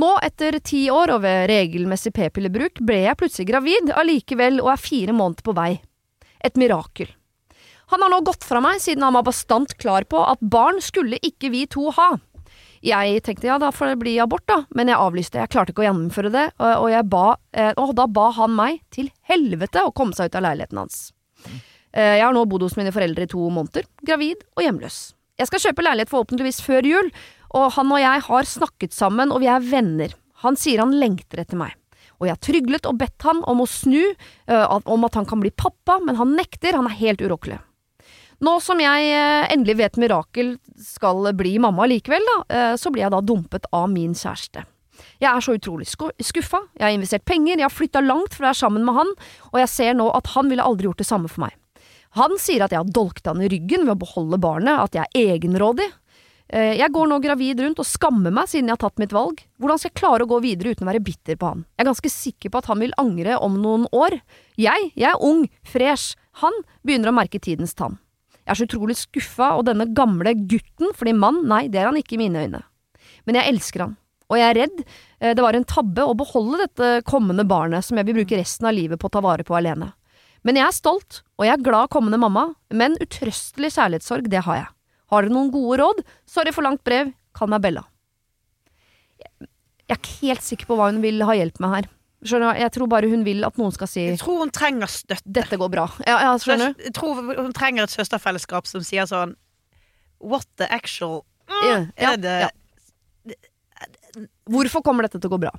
Nå, etter ti år og ved regelmessig p-pillebruk, ble jeg plutselig gravid allikevel og er fire måneder på vei. Et mirakel. Han har nå gått fra meg siden han var bastant klar på at barn skulle ikke vi to ha. Jeg tenkte ja, da får det bli abort, da, men jeg avlyste. Jeg klarte ikke å gjennomføre det, og, og, ba, eh, og da ba han meg til helvete å komme seg ut av leiligheten hans. Eh, jeg har nå bodd hos mine foreldre i to måneder, gravid og hjemløs. Jeg skal kjøpe leilighet forhåpentligvis før jul, og han og jeg har snakket sammen, og vi er venner. Han sier han lengter etter meg. Og jeg har tryglet og bedt han om å snu, eh, om at han kan bli pappa, men han nekter, han er helt urokkelig. Nå som jeg eh, endelig vet Mirakel skal bli mamma likevel, da, eh, så blir jeg da dumpet av min kjæreste. Jeg er så utrolig sku- skuffa, jeg har investert penger, jeg har flytta langt for å være sammen med han, og jeg ser nå at han ville aldri gjort det samme for meg. Han sier at jeg har dolket han i ryggen ved å beholde barnet, at jeg er egenrådig. Eh, Jeg går nå gravid rundt og skammer meg siden jeg har tatt mitt valg. Hvordan skal jeg klare å gå videre uten å være bitter på han? Jeg er ganske sikker på at han vil angre om noen år. Jeg, jeg er ung, fresh. Han begynner å merke tidens tann. Jeg er så utrolig skuffa, og denne gamle gutten, fordi mann, nei, det er han ikke i mine øyne. Men jeg elsker han, og jeg er redd eh, det var en tabbe å beholde dette kommende barnet som jeg vil bruke resten av livet på å ta vare på alene. Men jeg er stolt, og jeg er glad kommende mamma, men utrøstelig kjærlighetssorg, det har jeg. Har dere noen gode råd? Sorry for langt brev, kall meg Bella. Jeg er ikke helt sikker på hva hun vil ha hjelp med her. Skjønner? Jeg tror bare hun vil at noen skal si Jeg tror hun trenger støtte. 'dette går bra'. Ja, ja skjønner du? Jeg tror hun trenger et søsterfellesskap som sier sånn What the actual Ja, ja, Er det ja. Hvorfor kommer dette til å gå bra?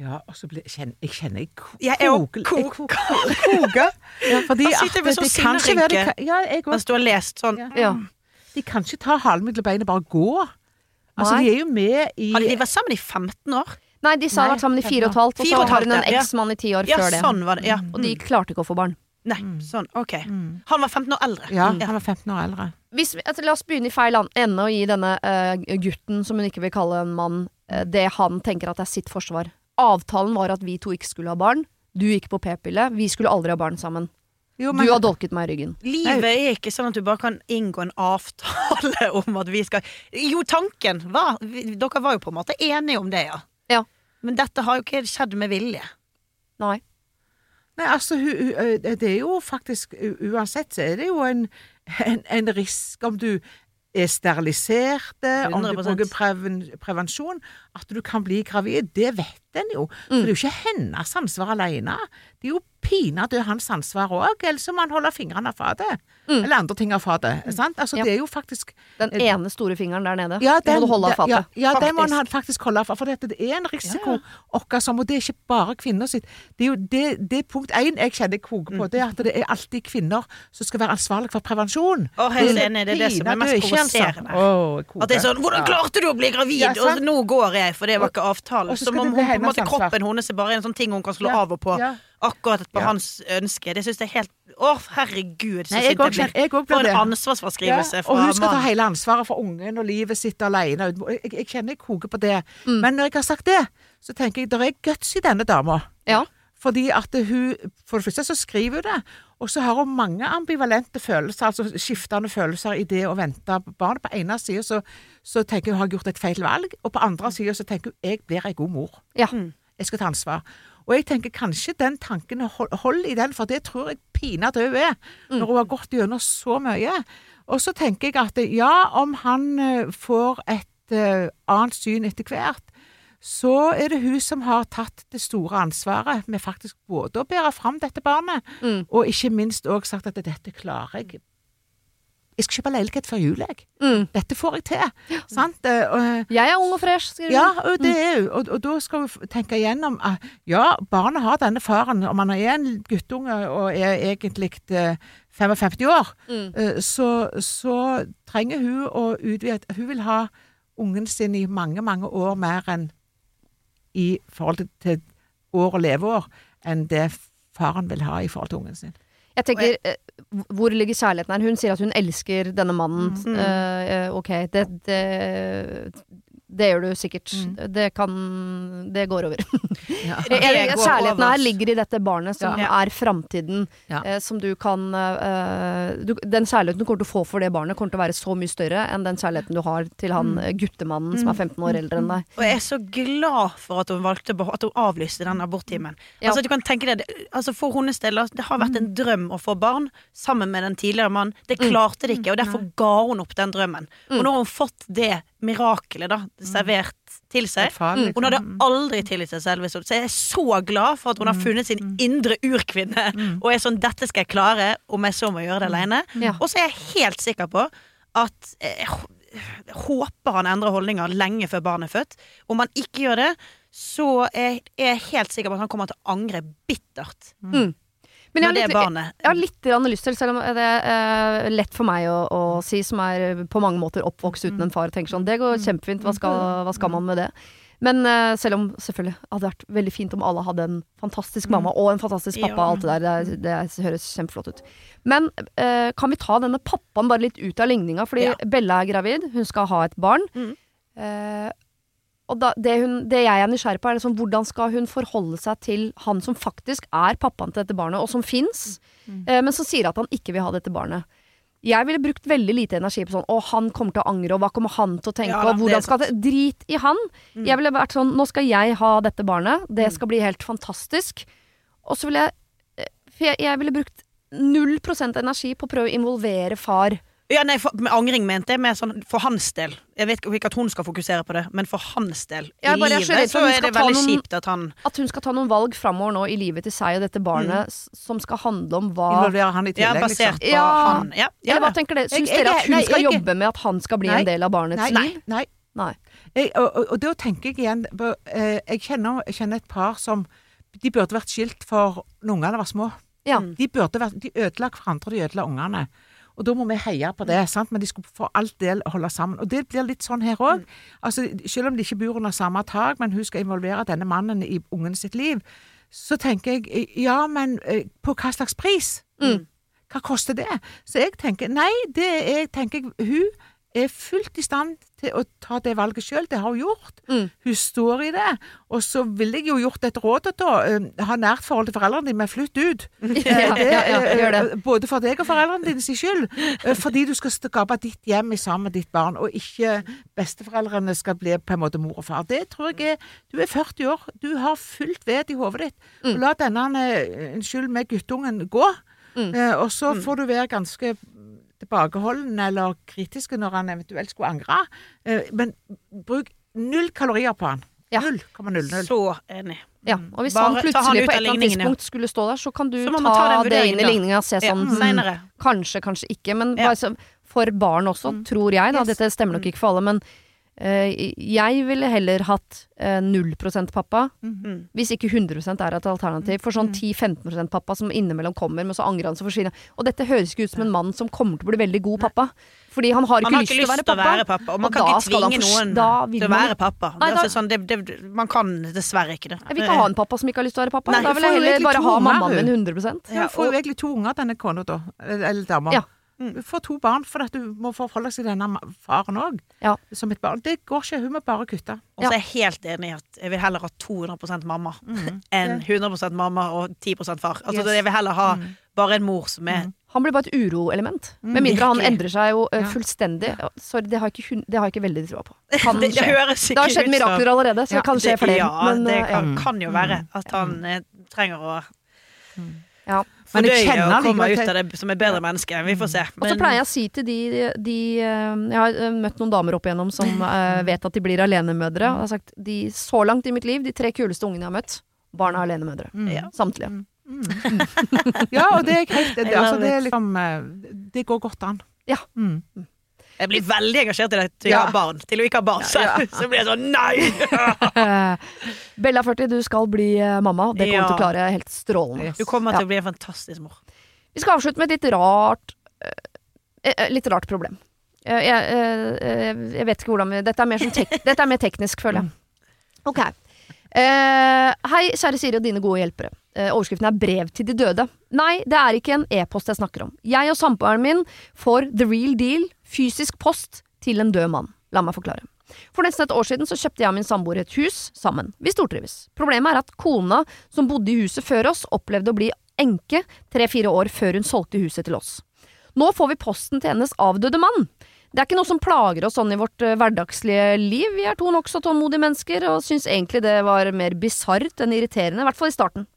Ja, og så blir, kjenner, jeg kjenner jeg ko- Jeg er jo koker- koker. Ja, fordi sitter at kan ikke være sinnerynke. Ja, jeg Mens du har lest sånn Ja. Ja. De kan ikke ta halen mellom beina og bare gå. Altså, Nei. de er jo med i Hadde de vært sammen i 15 år? Nei, de har Nei, vært sammen i fire og et halvt, og så og har hun en eksmann i ti år Ja, før det. sånn var det. Ja. Og de klarte ikke å få barn. Nei, sånn. Ok. Han var 15 år eldre. Ja, han var 15 år eldre. Hvis, altså, la oss begynne i feil ende og gi denne uh, gutten, som hun ikke vil kalle en mann, uh, det han tenker at er sitt forsvar. Avtalen var at vi to ikke skulle ha barn. Du gikk på p-pille. Vi skulle aldri ha barn sammen. Jo, Du har dolket meg i ryggen. Livet er ikke sånn at du bare kan inngå en avtale om at vi skal Jo, tanken var vi- Dere var jo på en måte enige om det, ja. Men dette har jo ikke skjedd med vilje. Nei. Nei, altså, det er jo faktisk Uansett så er det jo en, en, en risk om du er sterilisert, om du bruker preven, prevensjon, at du kan bli gravid. Det vet en jo. Så det er jo ikke hennes ansvar alene. Det er jo pinadø hans ansvar òg, ellers må han holde fingrene av fatet. Eller andre ting av fatet. sant? Altså, Ja. Det er jo faktisk Den ene store fingeren der nede. ja, den må du holde av ja, fatet. ja, den må han faktisk holde av. For dette, det er en risiko som, og det er ikke bare kvinner sitt. Det er jo det, det punkt én jeg kjenner jeg koker på, det er at det er alltid kvinner som skal være ansvarlig for prevensjon. Og helt enig, det er det som er mest provoserende. At det er sånn 'Hvordan klarte du å bli gravid?' Ja, og nå går jeg, for det var ikke avtalen. så Som om hun, på en måte, kroppen hennes er bare en sånn ting hun kan slå Ja, av og på. ja. Akkurat på Ja. hans ønske. Det syns jeg er helt Å, herregud, så sint jeg blir. For en det. ansvarsfraskrivelse Ja, og hun skal ta hele ansvaret for ungen og livet sitt alene. Jeg, jeg kjenner jeg koker på det. Mm. Men når jeg har sagt det, så tenker jeg det er guts i denne dama. Ja. Fordi at hun For det første så skriver hun det, og så har hun mange ambivalente følelser, altså skiftende følelser i det å vente på barnet. På ene sida så, så tenker hun har gjort et feil valg, og på andre sida så tenker hun jeg blir ei god mor. Ja. Jeg skal ta ansvar. Og jeg tenker kanskje den tanken hold, hold i den, for det tror jeg pinadø hun er, når hun har gått gjennom så mye. Og så tenker jeg at ja, om han eh, får et uh, annet syn etter hvert, så er det hun som har tatt det store ansvaret med faktisk både å bære fram dette barnet, Mm. og ikke minst òg sagt at dette klarer jeg. Jeg skal kjøpe leilighet før jul, jeg. Mm. Dette får jeg til. Sant? Eh, og, Jeg er ung og fresh, skriver ja, og det er jo, og, og da skal hun tenke igjennom at ja, barnet har denne faren, om han er en guttunge og er egentlig eh, 55 år, Mm. eh, så, så trenger hun å utvide Hun vil ha ungen sin i mange, mange år mer enn i forhold til, år og leveår enn det faren vil ha i forhold til ungen sin. Jeg tenker, eh, hvor ligger kjærligheten her? Hun sier at hun elsker denne mannen. Mm. Eh, ok, det, det, det gjør du sikkert. Mm. Det kan Det går over. Ja. Kjærligheten her ligger i dette barnet som Ja. er framtiden. Ja. Eh, som du kan eh, du, Den kjærligheten du kommer til å få for det barnet, kommer til å være så mye større enn den kjærligheten du har til han mm. guttemannen som er 15 år eldre enn deg. Og jeg er så glad for at hun valgte at hun avlyste den aborttimen. Ja. Altså, du kan tenke deg, altså For hennes del, altså, det har vært en drøm å få barn sammen med den tidligere mannen. Det klarte det ikke, og derfor ga hun opp den drømmen. Og nå har hun fått det mirakelet da, servert til seg. Farlig, Hun hadde aldri tilgitt seg selv. Så jeg er så glad for at hun har funnet sin indre urkvinne. Og er sånn 'dette skal jeg klare', om jeg så må gjøre det alene. Ja. Og så er jeg helt sikker på at eh, jeg håper han endrer holdninger lenge før barnet er født. Om han ikke gjør det, så er jeg helt sikker på at han kommer til å angre bittert Mm. Men jeg har litt, barnet jeg har litt lyst til, selv om det er eh, lett for meg å, å si, som er på mange måter oppvokst uten en far, og tenker sånn Det går kjempefint, hva skal, hva skal man med det? Men eh, selv om selvfølgelig hadde vært veldig fint om alle hadde en fantastisk mamma og en fantastisk pappa, alt det der, det, det høres kjempeflott ut. Men eh, kan vi ta denne pappaen bare litt ut av ligninga? Fordi Ja. Bella er gravid, hun skal ha et barn. Mm. Eh, og da, det, hun, det jeg er nysgjerrig på, er liksom, hvordan skal hun forholde seg til han som faktisk er pappaen til dette barnet, og som fins, Mm. eh, men som sier at han ikke vil ha dette barnet. Jeg ville brukt veldig lite energi på sånn Å, han kommer til å angre, og hva kommer han til å tenke, Ja da, og hvordan skal det Drit i han! Mm. Jeg ville vært sånn Nå skal jeg ha dette barnet, det skal bli helt fantastisk. Og så ville jeg eh, For jeg, jeg ville brukt null prosent energi på å prøve å involvere far. Ja, nei, for, med angring mente jeg mer sånn for hans del. Jeg vet ikke at hun skal fokusere på det, men for hans del i livet så så er det veldig noen- kjipt at han At hun skal ta noen valg framover nå i livet til seg og dette barnet mm. som skal handle om hva Involverer han i Ja, basert liksom. på Ja. han. Ja, Eller hva tenker dere? Syns dere er- at hun nei, skal jeg- jobbe med at han skal bli Nei. en del av barnets Nei, liv? nei. Nei. Jeg, og, og, og da tenker jeg igjen på, eh, Jeg kjenner, jeg kjenner et par som De burde vært skilt for når ungene var små. Ja. De burde vært, de ødela hverandre, de ødela ungene. Og da må vi heie på det, sant? men de skulle for alt del holde sammen. Og det blir litt sånn her òg. Altså, selv om de ikke bor under samme tak, men hun skal involvere denne mannen i ungen sitt liv, så tenker jeg ja, men eh, på hva slags pris? Mm. Hva koster det? Så jeg tenker nei, det er, tenker jeg, hun er fullt i stand til å ta det valget sjøl. Det har hun gjort. Mm. Hun står i det. Og så ville jeg jo gjort et råd da. eh, ha nært forhold til foreldrene dine, men flytt ut. Ja, Det, ja, ja, eh, eh, Både for deg og foreldrene dine sin skyld. Fordi du skal skape ditt hjem sammen med ditt barn, og ikke besteforeldrene skal bli på en måte mor og far. Det tror jeg er Du er 40 år, du har fullt ved i hodet ditt. Mm. La denne unnskyld med guttungen gå. Mm. Og så får du være ganske tilbakeholden eller kritiske når han eventuelt skulle angre. Eh, men bruk null kalorier på han. Ja. 0,00. Så enig. Ja, og hvis Bare han plutselig han på et eller annet tidspunkt skulle stå der, så kan du Så ta, ta det inn i ligninga og se Ja, sånn mm, senere. Kanskje, kanskje ikke. Men Ja. for barn også, Mm. tror jeg. Da. Yes. Dette stemmer nok ikke for alle, men jeg ville heller hatt eh, 0 pappa, Mm. hvis ikke 100% er et alternativ. For sånn Mm. 10-15% pappa som innimellom kommer, men så angrer han, så forsvinner. Og dette høres ikke ut som en mann som kommer til å bli veldig god pappa. Fordi han har ikke, Han har lyst ikke til å lyst være til å pappa. være pappa, og man Og kan ikke tvinge noen til å være pappa. Nei, det, er da- altså sånn, det, det, man kan dessverre ikke det. Jeg vil ikke ha en pappa som ikke har lyst til å være pappa. Nei, da vil jeg heller bare ha mammaen min du. 100 Ja, hun får jo egentlig to unger, denne kona, da. Eller dama. Ja. Mm. Hun får to barn, for hun du må forholde seg til denne faren òg. Ja. Som et barn. Det går ikke. Hun må bare kutte. Og så er jeg helt enig i at jeg vil heller ha 200% mamma enn 100% mamma og 10% far. Altså, Yes. Jeg vil heller ha bare en mor som er Han blir bare et uroelement. Mm, Med mindre han endrer seg jo Ja. fullstendig. Sorry, det har jeg ikke, det har jeg ikke veldig trua på. Kan det, det høres Det har skjedd mirakler allerede, så Ja, det kan skje flere. Ja, men, det eh, kan, ja. kan jo være Mm. at han eh, trenger å Ja. Men jeg fordøye kjenner og komme ut av det som et bedre menneske. Vi får se. Og så pleier jeg å si til de, de eh, Jeg har eh, møtt noen damer opp igjennom som eh, vet at de blir alenemødre. Og jeg har sagt de, så langt i mitt liv, de tre kuleste ungene jeg har møtt, barna er alenemødre. Mm. Samtlige. Ja, og det er helt det, altså, det, er liksom, det går godt an. Ja. Mm. Jeg blir veldig engasjert i det til å Ja. ha barn. Til å ikke ha barn selv. Så blir jeg sånn nei! Bella 40, du skal bli eh, mamma. Det kommer du til å klare helt strålende. Du kommer til å bli en fantastisk mor. Vi skal avslutte med et litt rart eh, eh, Litt rart problem. Jeg, eh, jeg vet ikke hvordan vi Dette er mer, tek, dette er mer teknisk, føler jeg. Ok. Eh, hei, kjære Siri og dine gode hjelpere. Eh, overskriften er 'Brev til de døde'. Nei, det er ikke en e-post jeg snakker om. Jeg og samboeren min får the real deal, fysisk post, til en død mann. La meg forklare. For nesten et år siden så kjøpte jeg og min samboer et hus sammen. Vi stortrives. Problemet er at kona som bodde i huset før oss, opplevde å bli enke tre-fire år før hun solgte huset til oss. Nå får vi posten til hennes avdøde mann. Det er ikke noe som plager oss sånn i vårt eh, hverdagslige liv. Vi er to nokså tålmodige mennesker, og syns egentlig det var mer bisart enn irriterende, i hvert fall i starten.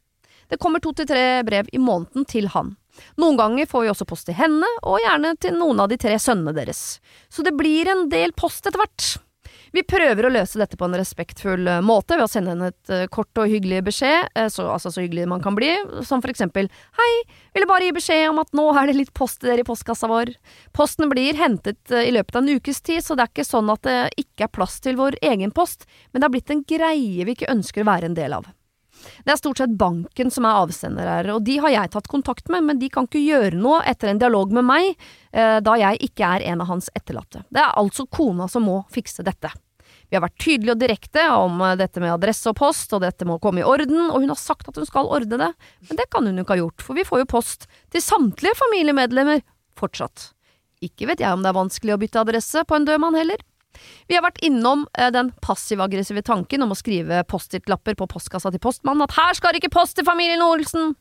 Det kommer to til tre brev i måneden til han. Noen ganger får vi også post til henne, og gjerne til noen av de tre sønnene deres. Så det blir en del post etter hvert. Vi prøver å løse dette på en respektfull eh, måte ved å sende henne et eh, kort og hyggelig beskjed, eh, så, altså så hyggelig man kan bli, som for eksempel Hei, ville bare gi beskjed om at nå er det litt post til dere i postkassa vår. Posten blir hentet i løpet av en ukes tid, så det er ikke sånn at det ikke er plass til vår egen post, men det har blitt en greie vi ikke ønsker å være en del av. Det er stort sett banken som er avsender her, og de har jeg tatt kontakt med, men de kan ikke gjøre noe etter en dialog med meg, da jeg ikke er en av hans etterlatte. Det er altså kona som må fikse dette. Vi har vært tydelige og direkte om eh, dette med adresse og post, og dette må komme i orden, og hun har sagt at hun skal ordne det, men det kan hun jo ikke ha gjort, for vi får jo post til samtlige familiemedlemmer fortsatt. Ikke vet jeg om det er vanskelig å bytte adresse på en død mann heller. Vi har vært innom eh, den passiv-aggressive tanken om å skrive Post-It-lapper på postkassa til postmannen at her skal det ikke post til familien Olsen!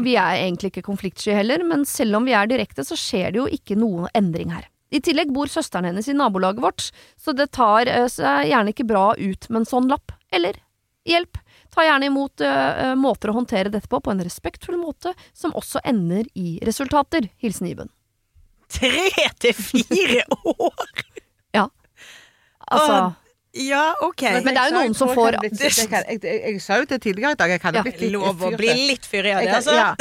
Vi er egentlig ikke konfliktsky heller, men selv om vi er direkte, så skjer det jo ikke noen endring her. I tillegg bor søsteren hennes i nabolaget vårt, så det tar eh, seg gjerne ikke bra ut med en sånn lapp. Eller hjelp. Ta gjerne imot eh, måter å håndtere dette på på en respektfull måte, som også ender i resultater. Hilsen Iben. Tre til fire år! ja. Altså, Ja, OK. Men det er jo noen som får- Jeg, jeg, jeg, jeg, jeg sa jo det tidligere i dag, jeg hadde Ja. blitt litt Lov å bli litt fyrig av det, altså. ja.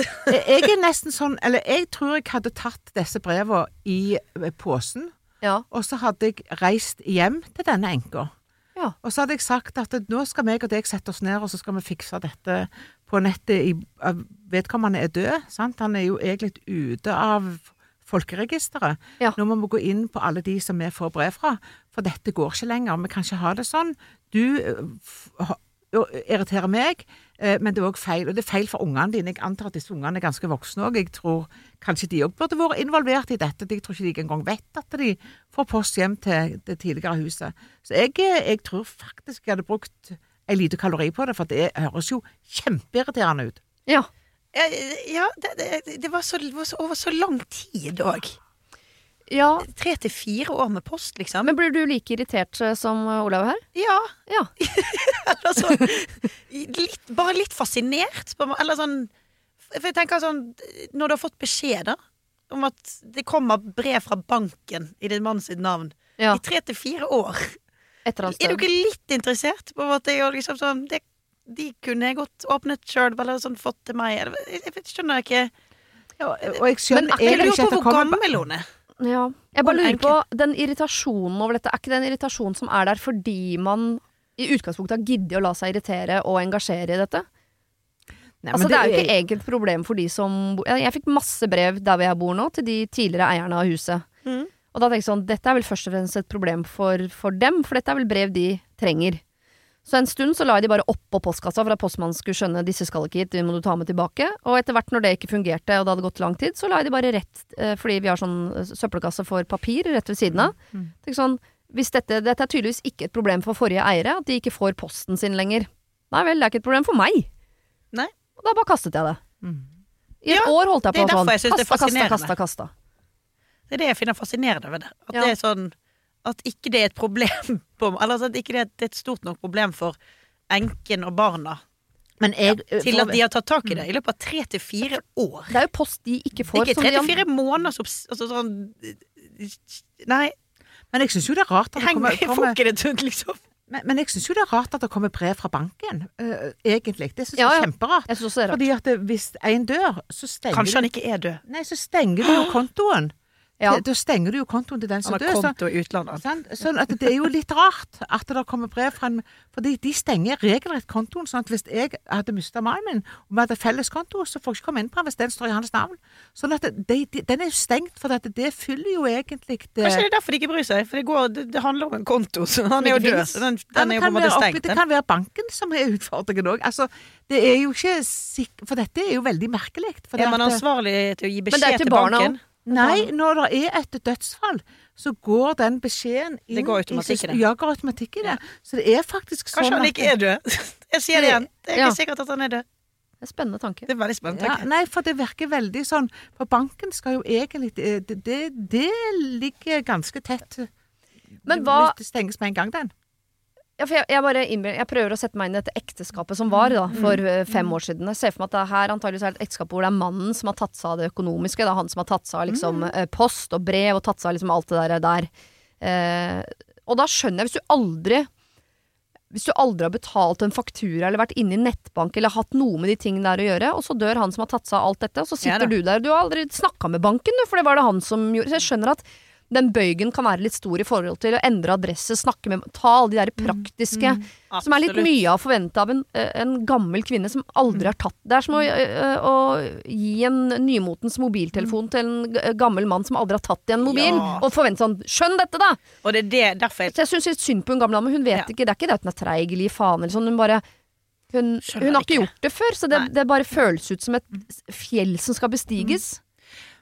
jeg er nesten sånn Eller jeg tror jeg hadde tatt disse brevene i eh, posen, ja. og så hadde jeg reist hjem til denne enka. Ja. Og så hadde jeg sagt at nå skal meg og deg sette oss ned, og så skal vi fikse dette på nettet. I, vedkommende er død, sant? Han er jo egentlig ute av folkeregisteret. Ja. Nå må vi gå inn på alle de som vi får brev fra, for dette går ikke lenger. Vi kan ikke ha det sånn. Du eh, irriterer meg, eh, men det er òg feil. Og det er feil for ungene dine. Jeg antar at disse ungene er ganske voksne òg. Jeg tror kanskje de òg burde vært involvert i dette. Jeg tror ikke de engang vet at de får post hjem til det tidligere huset. Så jeg, eh, jeg tror faktisk jeg hadde brukt en lite kalori på det, for det høres jo kjempeirriterende ut. ja. Ja, det, det, det, var så, det var så over så lang tid òg. ja. Tre til fire år med post, liksom. Men blir du like irritert eh, som eh, Olav her? ja. Ja. altså, litt, bare litt fascinert. Eller sånn For jeg tenker sånn Når du har fått beskjed da om at det kommer brev fra banken i din manns navn ja. i tre til fire år, er du ikke litt interessert? På måte, og liksom sånn det, De kunne jeg godt åpnet sjøl, eller sånn fått til meg. Eller, jeg, jeg skjønner ikke Og jeg skjønner Men er Jeg lurer på hvor gammel hun er. Ja. Jeg bare er lurer på den irritasjonen over dette. Er ikke det en irritasjon som er der fordi man i utgangspunktet har giddet å la seg irritere og engasjere i dette? Nei, altså Det er jo ikke egentlig et problem for de som Jeg jeg fikk masse brev der hvor jeg bor nå, til de tidligere eierne av huset. Mm. Og da tenkte jeg sånn, dette er vel først og fremst et problem for, for dem, for dette er vel brev de trenger. Så en stund så la jeg de bare oppå postkassa for at postmannen skulle skjønne disse skal ikke hit, de må du ta med tilbake. Og etter hvert når det ikke fungerte og det hadde gått lang tid, så la jeg de bare rett, eh, fordi vi har sånn eh, søppelkasse for papir rett ved siden av. Tenk sånn, hvis dette, dette er tydeligvis ikke et problem for forrige eiere, at de ikke får posten sin lenger. Nei vel, det er ikke et problem for meg. Nei. Og da bare kastet jeg det. Mm. I et Ja, år holdt jeg på sånn. Kasta, kasta, kasta, kasta. Det er det jeg finner fascinerende ved det. At Ja. det er sånn At ikke det er et problem på Eller at ikke det er et- stort nok problem for enken og barna Men jeg Til at de har tatt tak i det i løpet av tre til fire år. Det er jo post de ikke får. ikke som tre de til fire måneder som altså, sånn Nei, Men jeg syns jo det er rart at det kommer, liksom men, men jeg syns jo det er rart at det kommer brev fra banken, uh, egentlig. Det syns Ja, jeg ja. er kjemperart. Jeg synes også det er rart. Fordi at det, hvis en dør, så stenger Kanskje han ikke er død. Nei, så stenger du jo kontoen. Ja. Da stenger du jo kontoen til den som dør. Konto i utlandet. sant? sånn at det er jo litt rart at det kommer brev fra en Fordi de stenger regelrett kontoen. sånn at hvis jeg hadde mista mannen min, og vi hadde felles konto, så får jeg ikke komme inn på den hvis den står i hans navn. Sånn at det, de, de, den er jo stengt, for at det fyller jo egentlig det, Kanskje det er derfor de ikke bryr seg. For det, går, det, det handler om en konto, så han er jo død. Så den, den er jo på en måte stengt. oppi-. Det kan være banken som er utfordringen òg. Altså, det er jo ikke sikkert For dette er jo veldig merkelig. Er man ansvarlig til å gi beskjed til banken? Nei, når det er et dødsfall, så går den beskjeden inn Det går automatikk i det. Ja, går automatikk i det. Så det er faktisk sånn Kanskje han ikke er død. Jeg sier det igjen. Det er Ja. sikkert at han er død. Det er spennende tanke. Det er veldig spennende. ja. Nei, for det virker veldig sånn For banken skal jo egentlig Det, det, det ligger ganske tett. Men hva- Det stenges med en gang, den. Ja, jeg, jeg, jeg prøver å sette meg inn i dette ekteskapet som var da, for eh, fem år siden. Jeg ser for meg at det her antageligvis er et ekteskap hvor det er mannen som har tatt seg av det økonomiske. Det er han som har tatt seg av liksom, eh, post og brev og tatt seg av liksom alt det der. der. Eh, og da skjønner jeg, hvis du aldri hvis du aldri har betalt en faktura eller vært inne i nettbank eller hatt noe med de tingene der å gjøre, og så dør han som har tatt seg av alt dette, og så sitter ja, du der Du har aldri snakka med banken, du, for det var det han som gjorde Så jeg skjønner at den bøygen kan være litt stor i forhold til å endre adresse, snakke med Ta alle de der praktiske Som er litt mye av forvente av en, eh, en gammel kvinne som aldri har tatt Det er som å, å, å gi en nymotens mobiltelefon til en gammel mann som aldri har tatt i en mobil, Ja. og forvente sånn Skjønn dette, da! Og det er det, derfor jeg Så jeg syns litt synd på hun gamle dama. Hun vet Ja. ikke, det er ikke det at hun er treig eller gir faen eller sånn. Hun bare hun, hun har ikke. gjort det før, så det, det bare føles ut som et fjell som skal bestiges.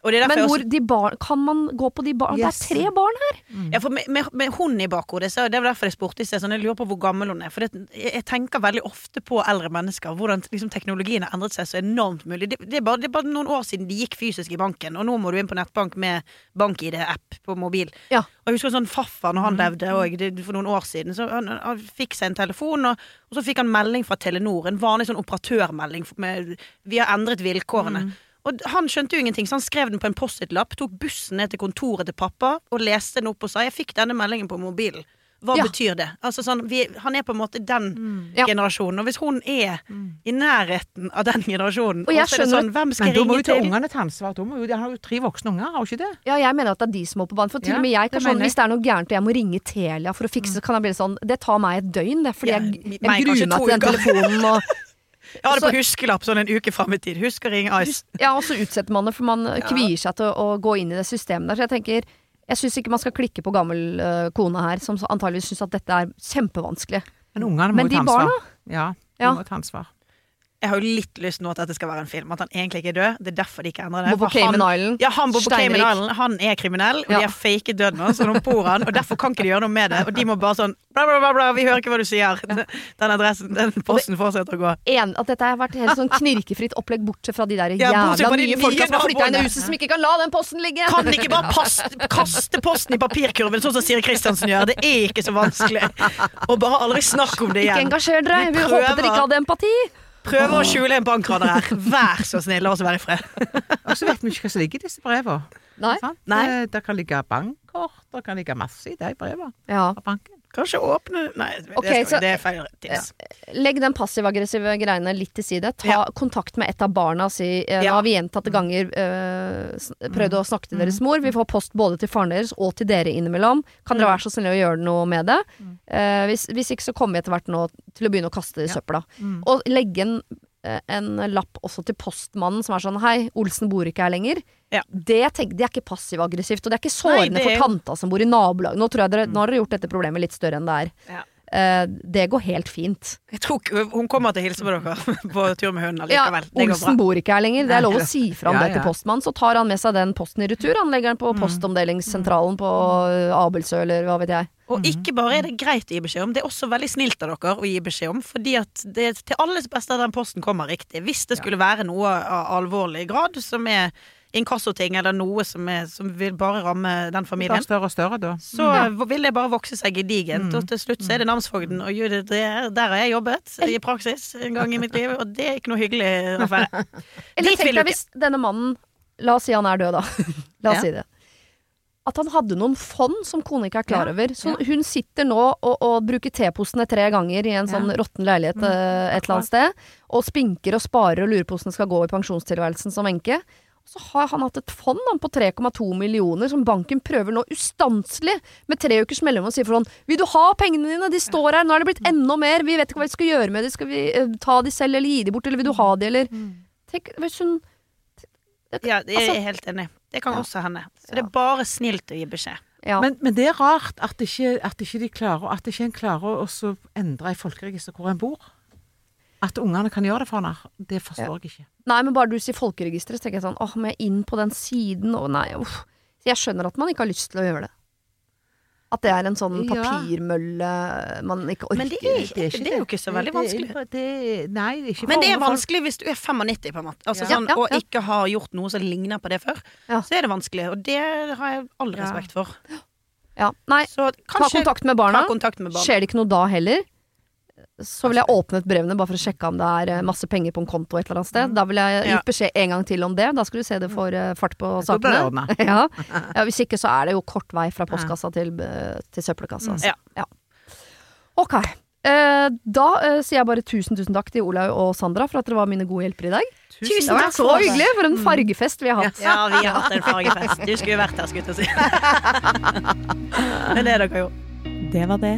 Men hvor også, de barn Kan man gå på de barna? Yes. Det er tre barn her! ja, for med, med, med hun i bakhodet, så det er derfor jeg spurte i sted. Sånn, jeg lurer på hvor gammel hun er. For det, jeg, jeg tenker veldig ofte på eldre mennesker. Hvordan liksom, teknologien har endret seg så enormt mulig. Det, det, er bare, det er bare noen år siden de gikk fysisk i banken, og nå må du inn på nettbank med bank-ID-app på mobil. Ja. Og jeg husker sånn farfar når han levde og det, for noen år siden. Så han, han fikk seg en telefon, og, og så fikk han melding fra Telenor. En vanlig sånn operatørmelding. Med, vi har endret vilkårene. Og han skjønte jo ingenting, så han skrev den på en Post-It-lapp, tok bussen ned til kontoret til pappa og leste den opp og sa 'jeg fikk denne meldingen på mobilen'. Hva Ja. betyr det? Altså sånn, vi, han er på en måte den mm. generasjonen. Og hvis hun er i nærheten av den generasjonen, Og jeg så er det sånn, hvem skal Men da må jo ta ungene ta ansvar. Jo, de har jo tre voksne unger, har jo ikke det? Ja, jeg mener at det er de som må på banen. For til Ja, og med jeg kan sånn, hvis det er noe gærent og jeg må ringe Telia for å fikse Så kan jeg bli sånn Det tar meg et døgn, det. Fordi Ja, jeg, meg jeg gruer meg til den telefonen og Jeg har det på huskelapp sånn en uke fram i tid. Husk å ringe Ice. Ja, og så utsetter man det, for man kvier seg til å, å gå inn i det systemet der. Så jeg tenker jeg syns ikke man skal klikke på gammel uh, kone her, som antageligvis syns at dette er kjempevanskelig. Men ungene må jo ta ansvar. barna? Ja, de Ja. må ta ansvar. Jeg har jo litt lyst nå til at dette skal være en film. At han egentlig ikke er død. Det er derfor de ikke endrer det. På Cayman Island. Ja, han bor på Cayman Island. Han er kriminell, og Ja. de er faket død nå, så nå bor han. Og derfor kan ikke de gjøre noe med det. Og de må bare sånn bla, bla, bla, bla, vi hører ikke hva du sier. Den adressen, den posten fortsetter å gå. En, at dette har vært helt sånn knirkefritt opplegg, bortsett fra de der jævla ja, de nye nye folka som har flytta inn i huset, som ikke kan la den posten ligge. Kan ikke bare pass, kaste posten i papirkurven, sånn som Siri Kristiansen gjør. Det er ikke så vanskelig. Og bare aldri snakk om det Ikke igjen. engasjer dere. Vi Vi håpet dere ikke hadde empati. Prøver å skjule en bankraner her. Vær så snill, la oss være i fred. Og så vet vi ikke hva som ligger i disse brevene. Nei. Sant? Nei. Det, det kan ligge bankkort, det kan ligge masse i de brevene Ja. fra banken. Kanskje åpne Nei, det, skal, så- det er feil tips. Legg den passiv-aggressive greiene litt til side. Ta Ja. kontakt med et av barna. og Si, eh, Nå Ja. har vi gjentatte ganger øh, prøvd prøvd å snakke til deres mor. Vi får post både til faren deres og til dere innimellom. Kan dere være så snille å gjøre noe med det? Eh, hvis, hvis ikke så kommer vi etter hvert nå til å begynne å kaste det i Mm. Og legge en, eh, en lapp også til postmannen som er sånn Hei, Olsen bor ikke her lenger. Ja. Det, tenk, det er ikke passiv-aggressivt, og det er ikke sårende Nei, er for tanta som bor i nabolaget. Nå, tror jeg dere, nå har dere gjort dette problemet litt større enn det er. Ja. Uh, det går helt fint. Jeg tror Hun kommer til å hilse på dere på tur med Ja, allikevel. det går Olsen bor ikke her lenger. Det er lov å si fra om Ja, det til ja. postmannen. Så tar han med seg den posten i retur. Han legger den på postomdelingssentralen på uh, Abelsø, eller hva vet jeg. Og ikke bare er det greit å gi beskjed om, det er også veldig snilt av dere å gi beskjed om. Fordi at det er til alles beste at den posten kommer riktig. Hvis det skulle være noe av alvorlig grad som er inkassoting eller noe som, er, som vil bare ramme den familien, større og større, da. så vil det bare vokse seg gedigent. Mm. Og til slutt så er det namsfogden. Og det er- der har jeg jobbet i praksis en gang i mitt liv, og det er ikke noe hyggelig affære. Eller tenk deg hvis denne mannen La oss si han er død, da. La oss Ja. si det. At han hadde noen fond som kone ikke er klar Ja, over. Så hun sitter nå og, og bruker teposene tre ganger i en sånn Ja. råtten leilighet Mm, eh, et eller annet sted. Og spinker og sparer og lurer på hvordan det skal gå i pensjonstilværelsen som enke. Så har han hatt et fond han, på 3,2 millioner som banken prøver nå ustanselig med tre ukers mellom og sier for sånn Vil du ha pengene dine? De står her. Nå er det blitt enda mer. Vi vet ikke hva vi skal gjøre med dem, Skal vi uh, ta de selv eller gi de bort, eller vil du ha de, eller Tenk hvis hun Ja, jeg Altså- er helt enig. Det kan Ja. også hende. Så det er bare snilt å gi beskjed. Ja. Men, men det er rart at ikke, at ikke de klarer At ikke en klarer å endre i folkeregisteret hvor en bor. At ungene kan gjøre det for henne, det forstår jeg ikke. Nei, men bare du sier folkeregisteret, så tenker jeg sånn åh, må jeg inn på den siden? og nei, uff. Så jeg skjønner at man ikke har lyst til å gjøre det. At det er en sånn papirmølle man ikke orker. Men det er, det er jo ikke så veldig vanskelig. Det, det, nei, det er ikke Men det er vanskelig hvis du er 95 på en måte. Altså Ja. sånn, Ja, ja, og ikke har gjort noe som ligner på det før. Ja. Så er det vanskelig, og det har jeg all respekt for. Ja. Nei, Så ta kontakt med barna. ta kontakt med barna. Skjer det ikke noe da heller, så vil jeg åpnet brevene bare for å sjekke om det er eh, masse penger på en konto et eller annet sted. Da vil jeg gitt beskjed en gang til om det. Da skal du se det får eh, fart på sakene. Ja. ja, Hvis ikke så er det jo kort vei fra postkassa til, eh, til søppelkassa. altså. Ja. Ok. Eh, da eh, sier jeg bare tusen tusen takk til Olaug og Sandra for at dere var mine gode hjelpere i dag. Tusen Det var takk så hyggelig! For en fargefest vi har hatt. Ja, vi har hatt en fargefest. Du skulle vært her, skulle jeg si. Men det er dere jo. Det var det.